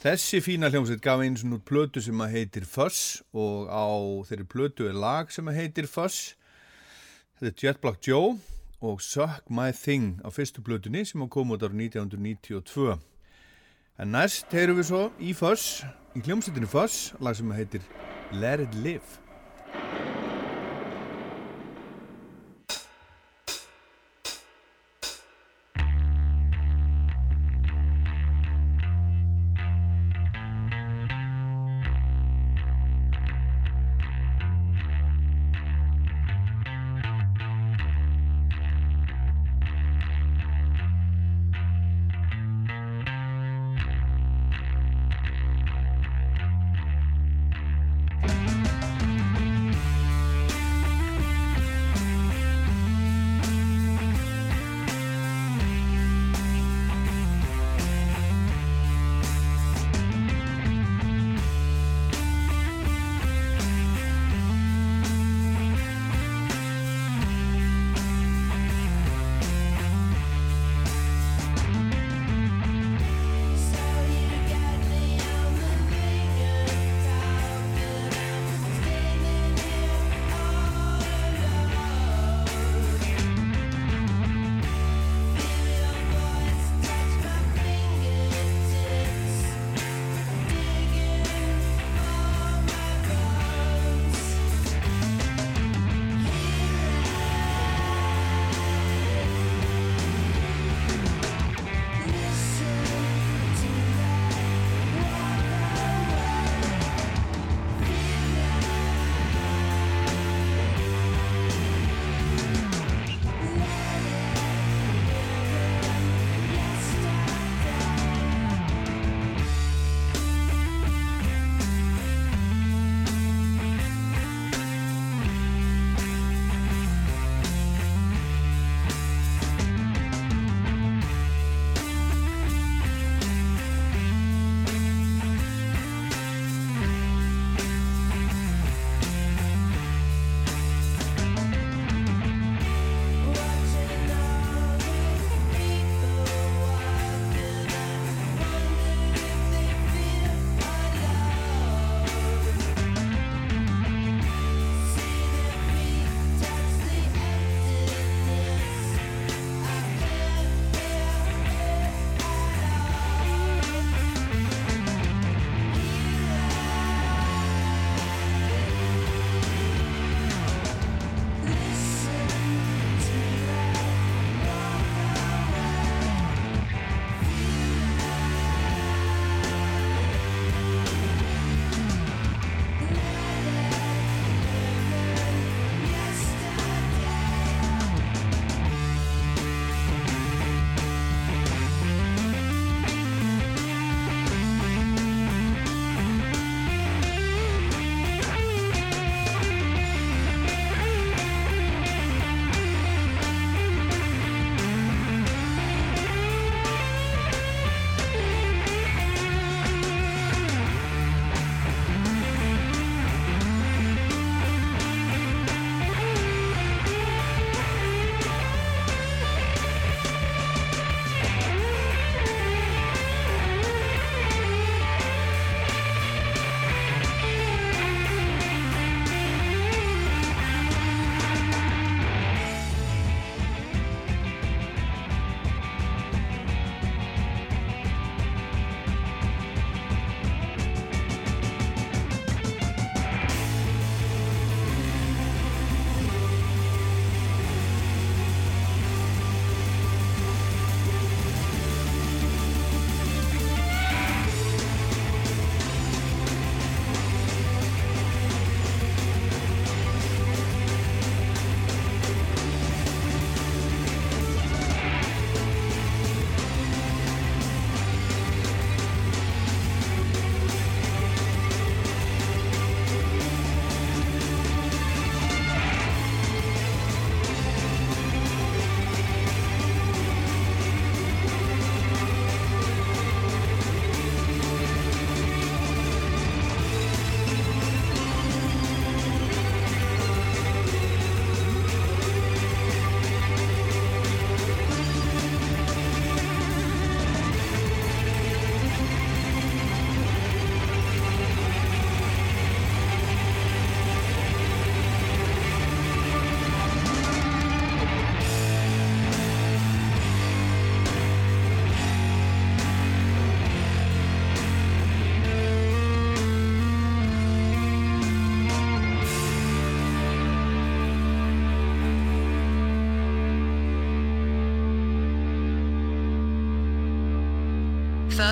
Þessi fína hljómsveit gaf eins og nút plötu sem að heitir Fuss og á þeirri plötu er lag sem að heitir Fuss. Þetta er Jet Black Joe og Suck My Thing á fyrstu plötunni sem að koma út ára 1992. En næst heyrum við svo í Fuss, í hljómsveitinu Fuss, lag sem að heitir Let It Live.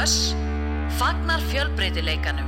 Föss fagnar fjölbreytileikanum.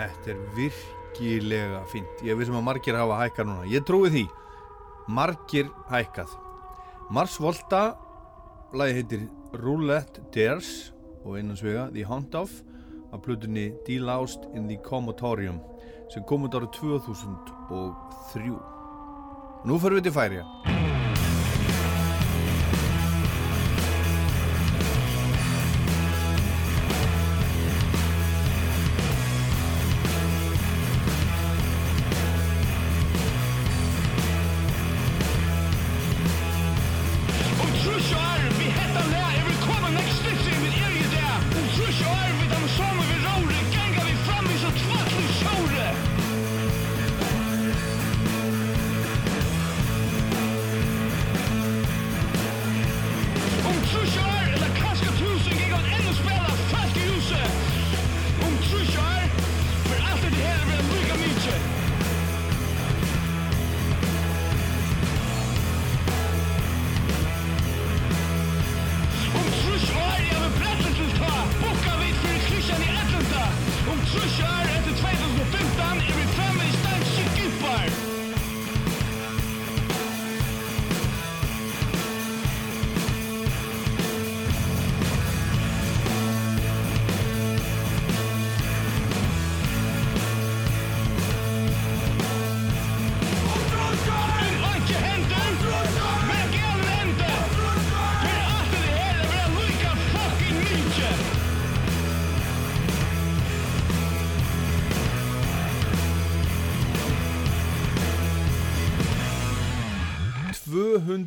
Þetta er virkilega fint. Ég vissum að margir hafa hækkað núna. Ég trúi því. Margir hækkað. Mars Volta, lagi heitir Roulette Dares og einhansvega The Hound of af plutunni D-Loused in the Comatorium sem kom út árið 2003. Nú fyrir við til færja.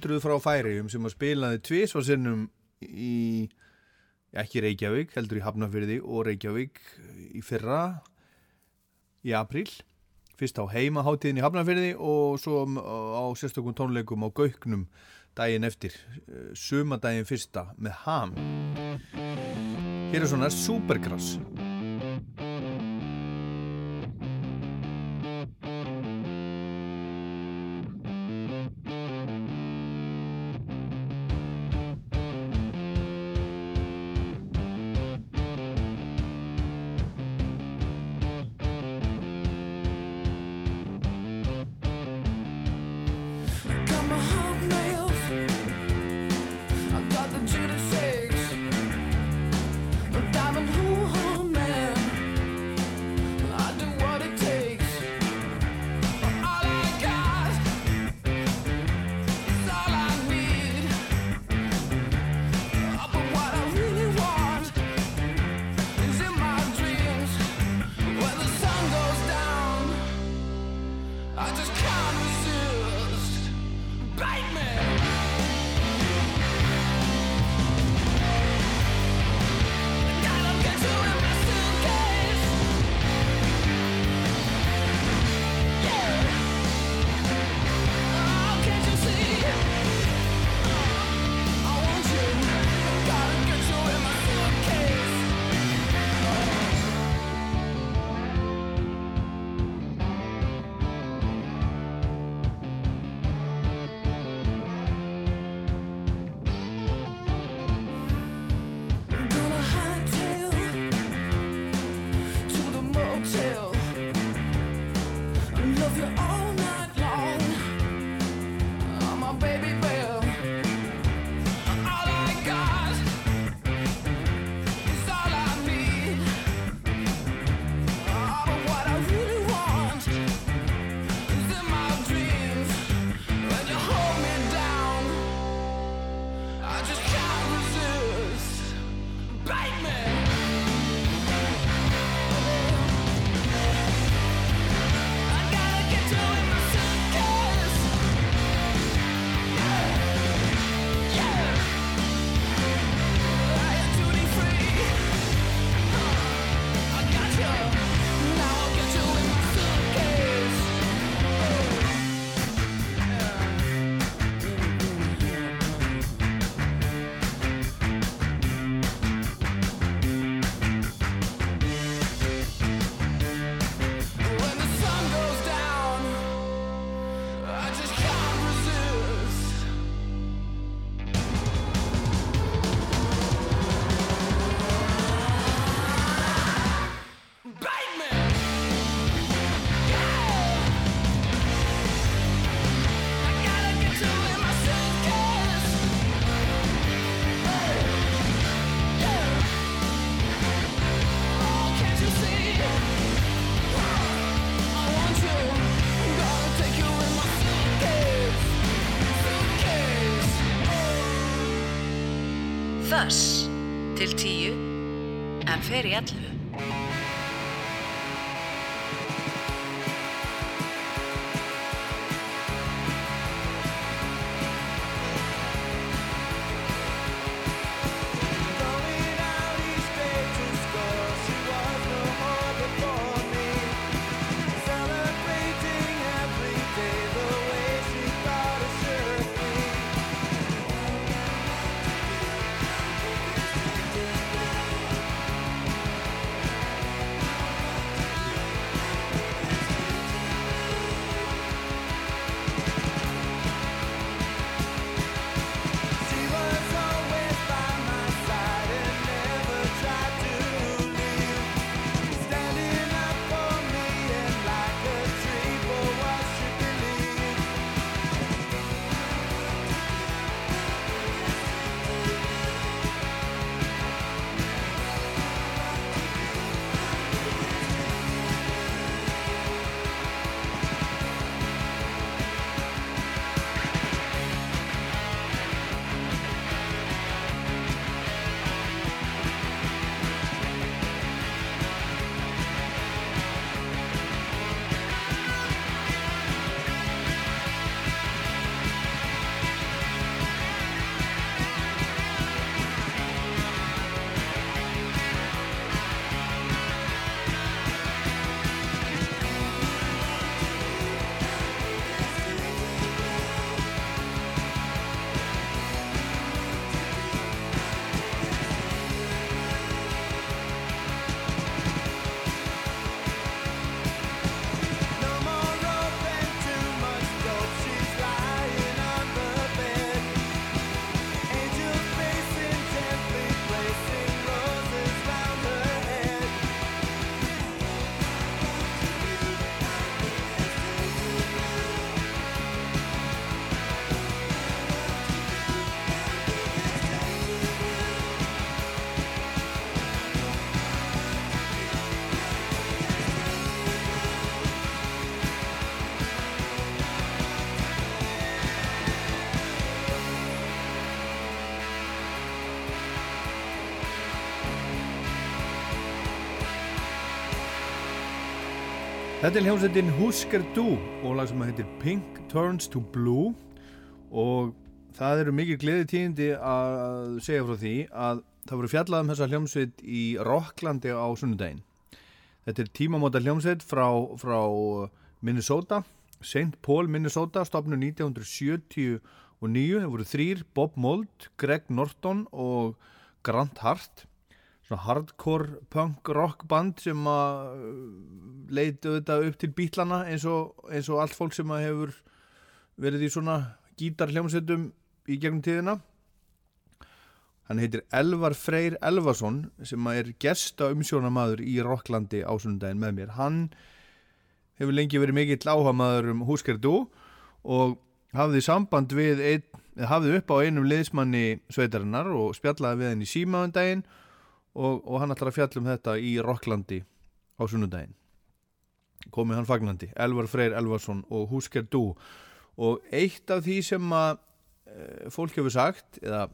hundruð frá færiðum sem að spilaði tvísvarsinnum í, ekki Reykjavík, heldur í Hafnafyrði og Reykjavík í fyrra, í apríl. Fyrst á heimaháttíðin í Hafnafyrði og svo um, á sérstökum tónleikum á Gauknum daginn eftir, eh, sumadaginn fyrsta með ham. Hér er svona Supergrass. En Þetta er hljómsveitin Husker Du og lag sem heitir Pink Turns to Blue og það eru mikið gleði tíðindi að segja frá því að það voru fjallað um þessa hljómsveit í Rocklandi á sunnudaginn. Þetta er tímamóta hljómsveit frá, frá Minnesota, St. Paul, Minnesota, stopnu 1979. Það voru þrýr, Bob Mould, Greg Norton og Grant Hart svona hardcore punk rock band sem að leitu þetta upp til bítlana eins og, eins og allt fólk sem að hefur verið í svona gítarhljómsveitum í gegnum tíðina. Hann heitir Elvar Freyr Elvason sem að er gesta umsjónamaður í Rocklandi á sunnudaginn með mér. Hann hefur lengi verið mikill áhamaður um Húskerdu og hafði samband við ein, hafði upp á einum liðsmanni sveitarinnar og spjallaði við henni í símaðundaginn og, og hann ætlar að fjalla um þetta í Rocklandi á sunnudaginn. Komið hann fagnandi, Elvar Freyr Elvarsson og Husker Du. Og eitt af því sem að e, fólk hefur sagt, eða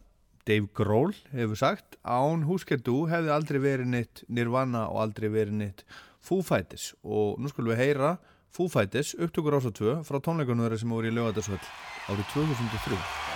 Dave Grohl hefur sagt án Husker Du hefði aldrei verið neitt Nirvana og aldrei verið neitt Foo Fighters. Og nú skulum við heyra Foo Fighters upptökur ás og tvö frá tónleikunum þeirra sem voru í lögatarsvöld árið 2003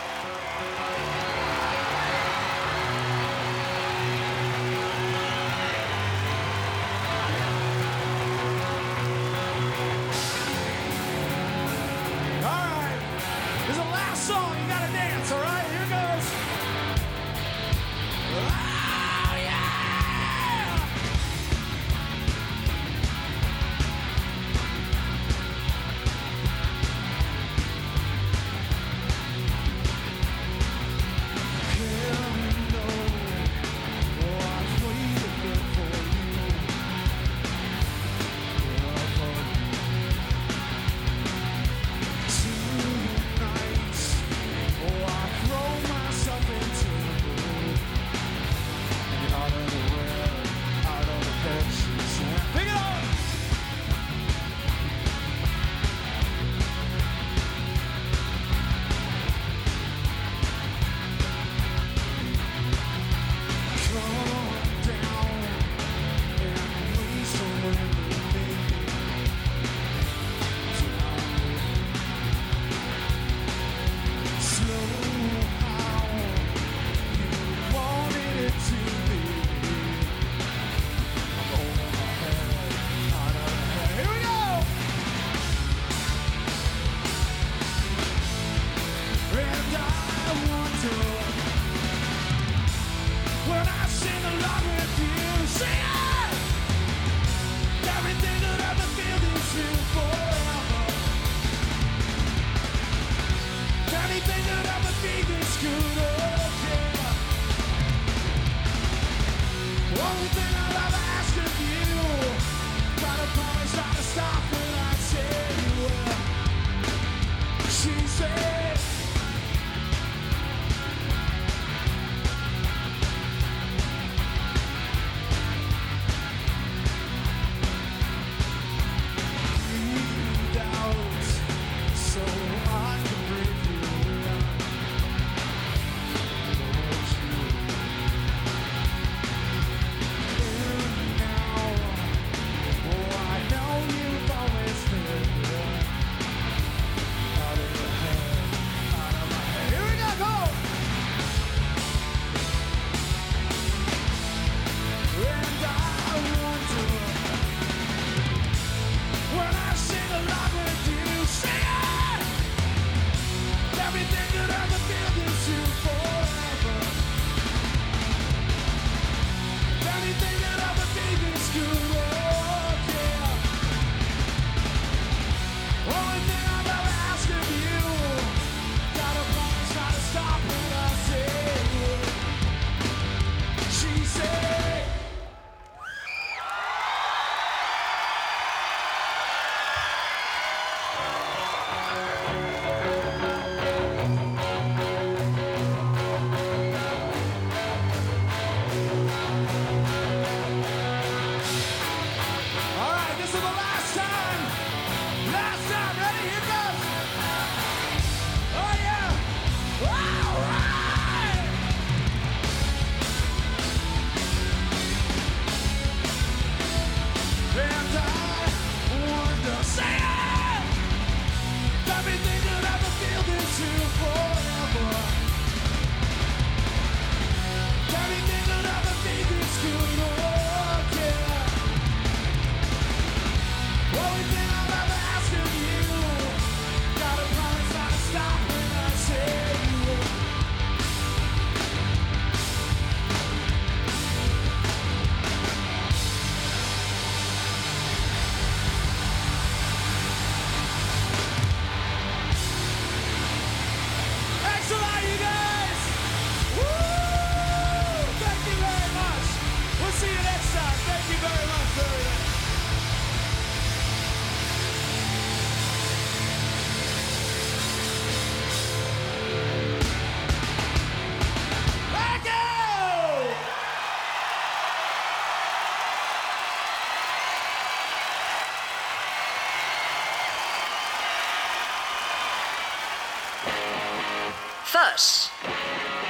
Þess.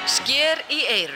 Sker í eirun.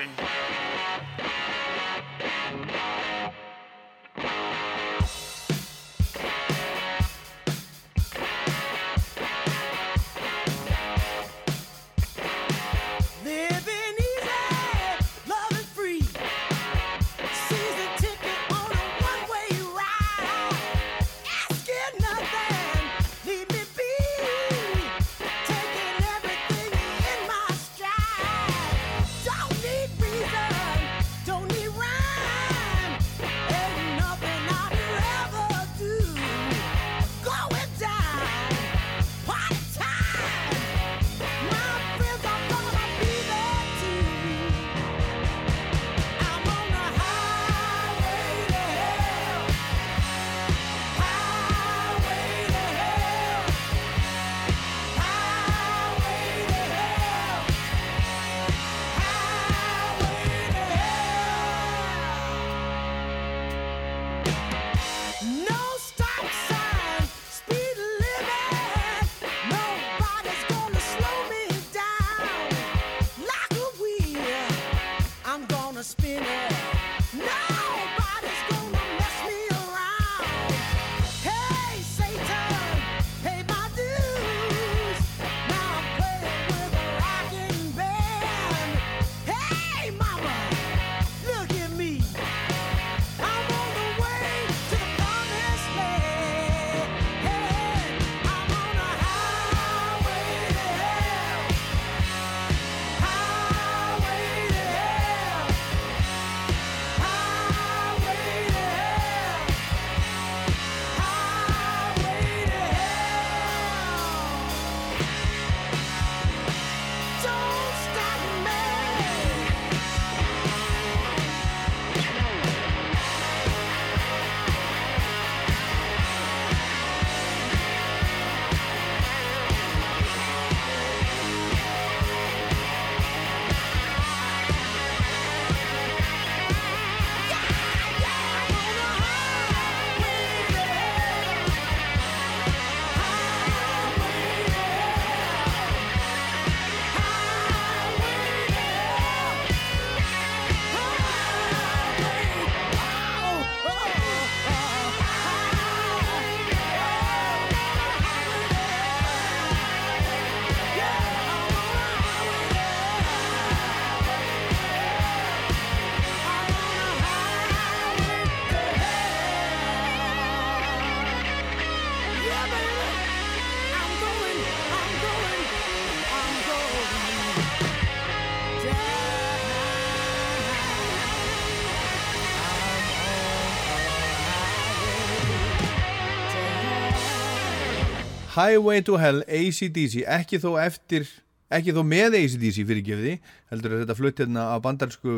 Highway to Hell, ACDC ekki þó eftir, ekki þó með ACDC fyrir gefiði, heldur að þetta flutt hérna af bandarsku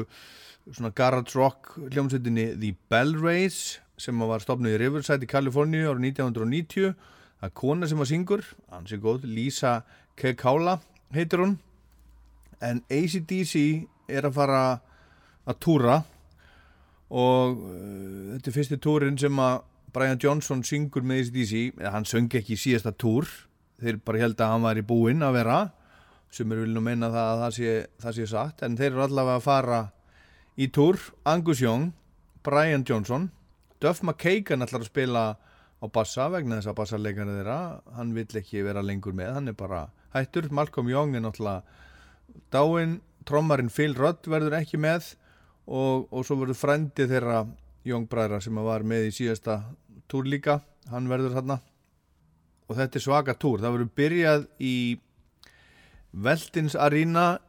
svona garage rock hljómsveitinni The Bell Rays sem var stopnuð í Riverside í Kaliforníu árið 1990 það er kona sem að syngur, hans er góð Lisa Kekaula heitir hún. En ACDC er að fara að túra og uh, þetta er fyrsti túrin sem að Brian Johnson syngur með ACDC hann söng ekki í síðasta túr. Þeir bara held að hann var í búinn að vera. Sem eru vilja meina það að það sé, það sé satt en þeir eru allavega að fara í túr. Angus Young, Brian Johnson. Duff McKagan ætlar að spila á bassa vegna þess að bassarleikari þeirra hann vill ekki vera lengur með hann er bara hættur, Malcolm Young er náttúrulega dáinn, trommarinn Phil Rudd verður ekki með og, og svo verður frændi þeirra Young bræðra sem var með í síðasta túr líka, hann verður þarna. Og þetta er svaka túr. Það verður byrjað í Veltins Arena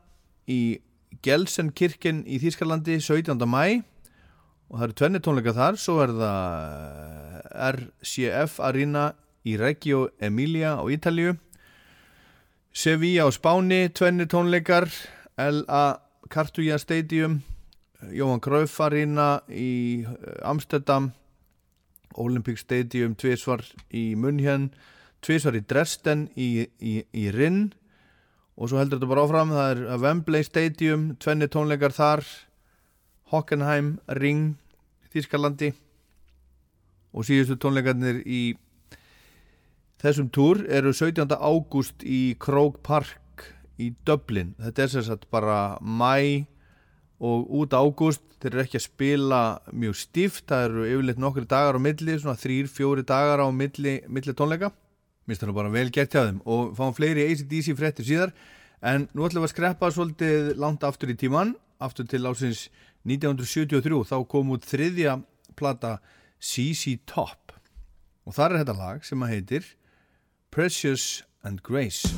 í Gelsenkirken í Þýskalandi 17. mæ og það eru tvenni tónleika þar. Svo er það RCF Arena í Reggio Emilia á Ítalíu. Sevilla á Spáni tvenni tónleikar. LA Cartuja Stadium Jóhann Cruyff Arena í eh, Amsterdam Olympic Stadium tvisvar í München tvisvar í Dresden í, í, í Rinn og svo heldur þetta bara áfram það er Wembley Stadium tvenni tónleikar þar Hockenheim, Ring Þískalandi og síðustu tónleikarnir í þessum túr eru 17. ágúst í Croke Park í Dublin þetta er sagt bara mæ og út ágúst þeir eru ekki að spila mjög stíft það eru yfirleitt nokkri dagar á milli svona þrýr, fjóri dagar á milli, milli tónleika. Minnst það nú bara vel gert hjá þeim og fáum fleiri ACDC fréttir síðar. En nú ætlum við að skreppa svolítið langt aftur í tíman aftur til ásins 1973 þá kom út þriðja plata CC Top. Og þar er þetta lag sem að heitir Precious and Grace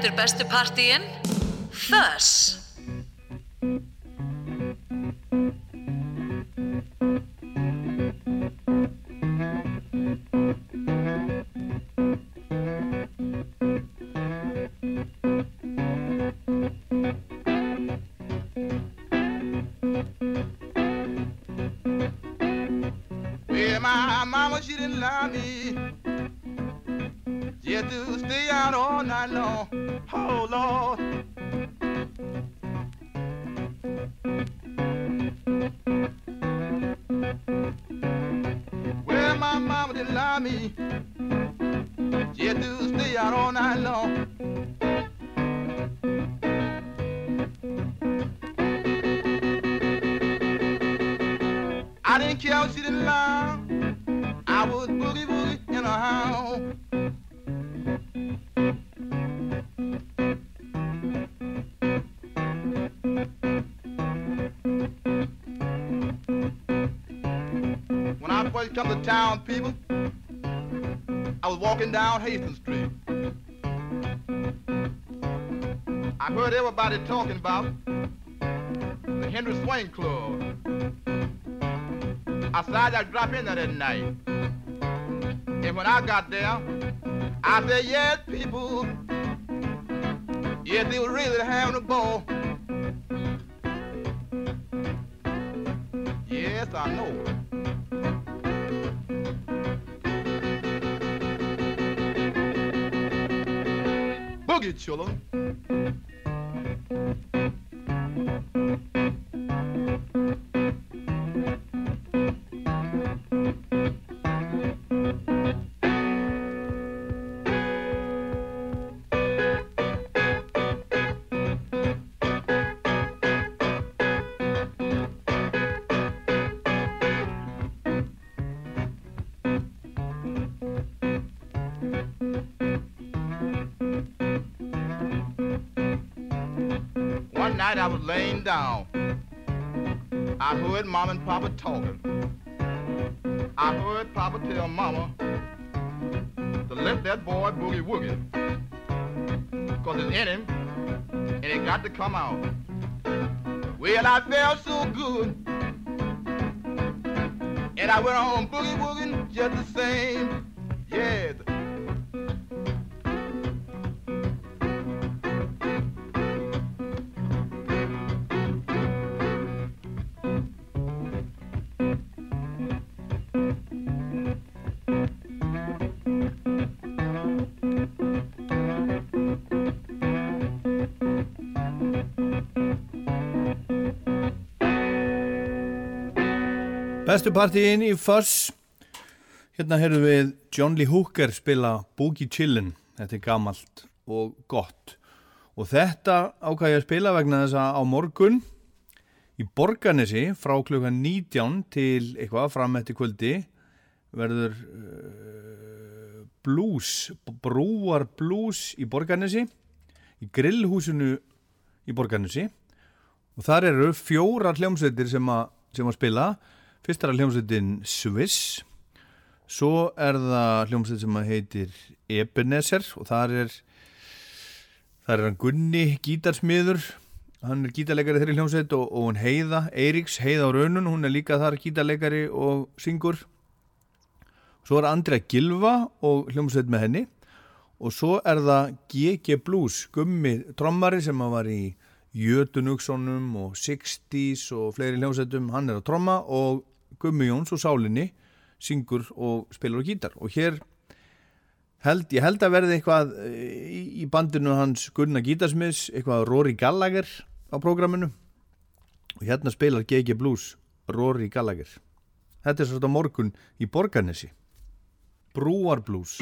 Hver heldur bestu partíin? Town, people, I was walking down Hastings Street. I heard everybody talking about the Henry Swain Club. I decided I'd drop in there that night. And when I got there, I said, yes, people, yes, they were really having a ball. Yes, I know. Boogie children. I was laying down. I heard mom and papa talking. I heard papa tell mama to let that boy boogie woogie. Cause it's in him and it got to come out. Well, I felt so good. And I went on boogie wooging just the same. Bestu partíin í Fuss Hérna heyrðum við John Lee Hooker spila Boogie Chillin. Þetta er gamalt og gott. Og þetta ákvæði að spila vegna þess að á morgun í Borganesi frá klukkan 19 til eitthvað fram eftir kvöldi verður uh, blues, brúar blues í Borganesi í grillhúsinu í Borganesi og þar eru fjórar hljómsveitir sem að spila fyrst er að hljómsveitin Swiss. Svo er það hljómsveit sem heitir Ebenezer og þar er þar er hann Gunni gítarsmiður. Hann er gítarleikari þeirri hljómsveit og, og hún Heiða, Eiríks, Heiða á raunun hún er líka þar gítarleikari og syngur. Svo er Andrea Gilva og hljómsveit með henni. Og svo er það GG Blues gummi trommari sem var í Jötunugssonum og 60s og fleiri hljómsveitum. Hann er að tromma og Gummi Jóns og Sálinni syngur og spilar á gítar. Og hér held, ég held að verði eitthvað eh, í, í bandinu hans Gunnar Gítarsmiðs, eitthvað Rory Gallagher á prógraminu. Og hérna spilar GG Blues Rory Gallagher. Þetta er svolítið morgun í Borgarnesi. Brúar Blues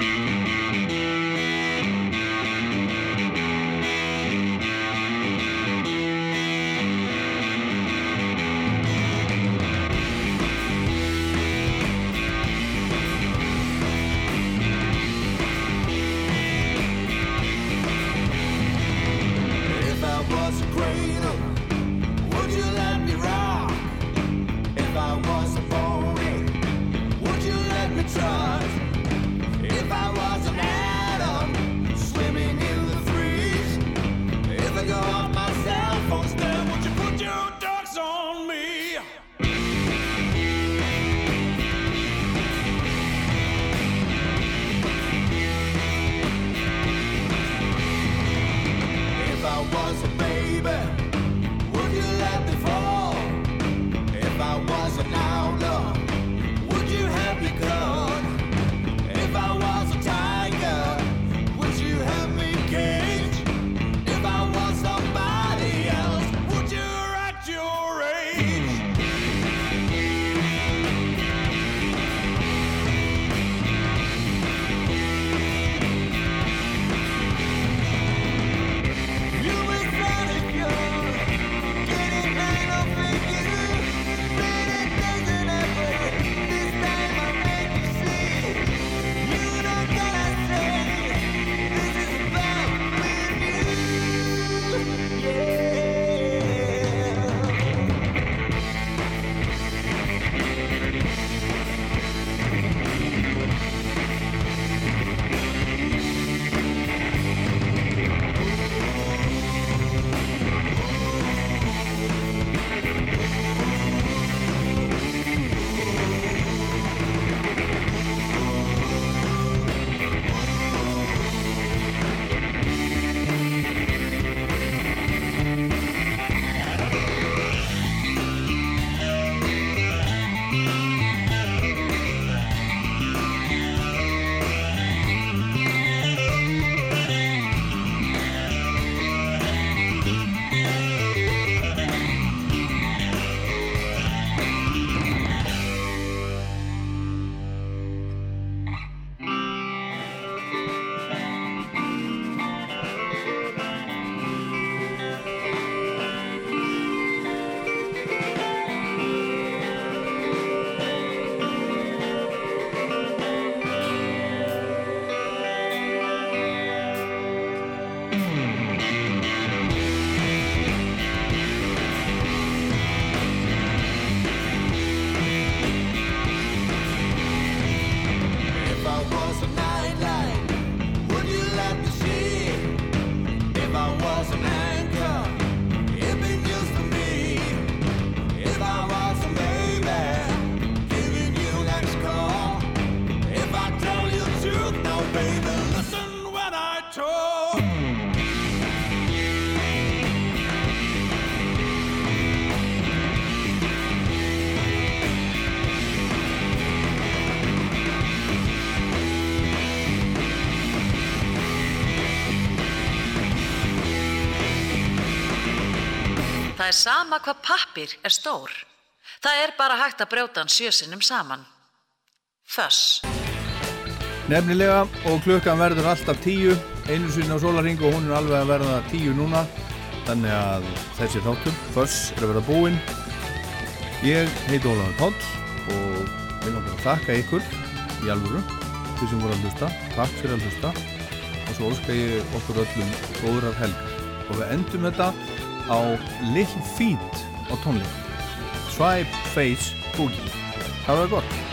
Það er sama hvað pappir er stór. Það er bara hægt að brjóta hann sjösinnum saman. Föss. Nefnilega og klukkan verður alltaf tíu einu sinni á sólaring og hún er alveg að verða tíu núna þannig að þessi þáttur, Föss, er að verða búinn Ég heiti Ólafur Páll og við langar að þakka ykkur í alvöru því sem voru að hlusta, takk fyrir að hlusta og svo óska ég okkur öllum góðrar helgar og við endum þetta á Little Feet á tónleik Swipe Face Boogie. Það var gott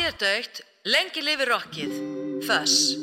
Rokkið er dögt, lengi lifi rokkið. Föss.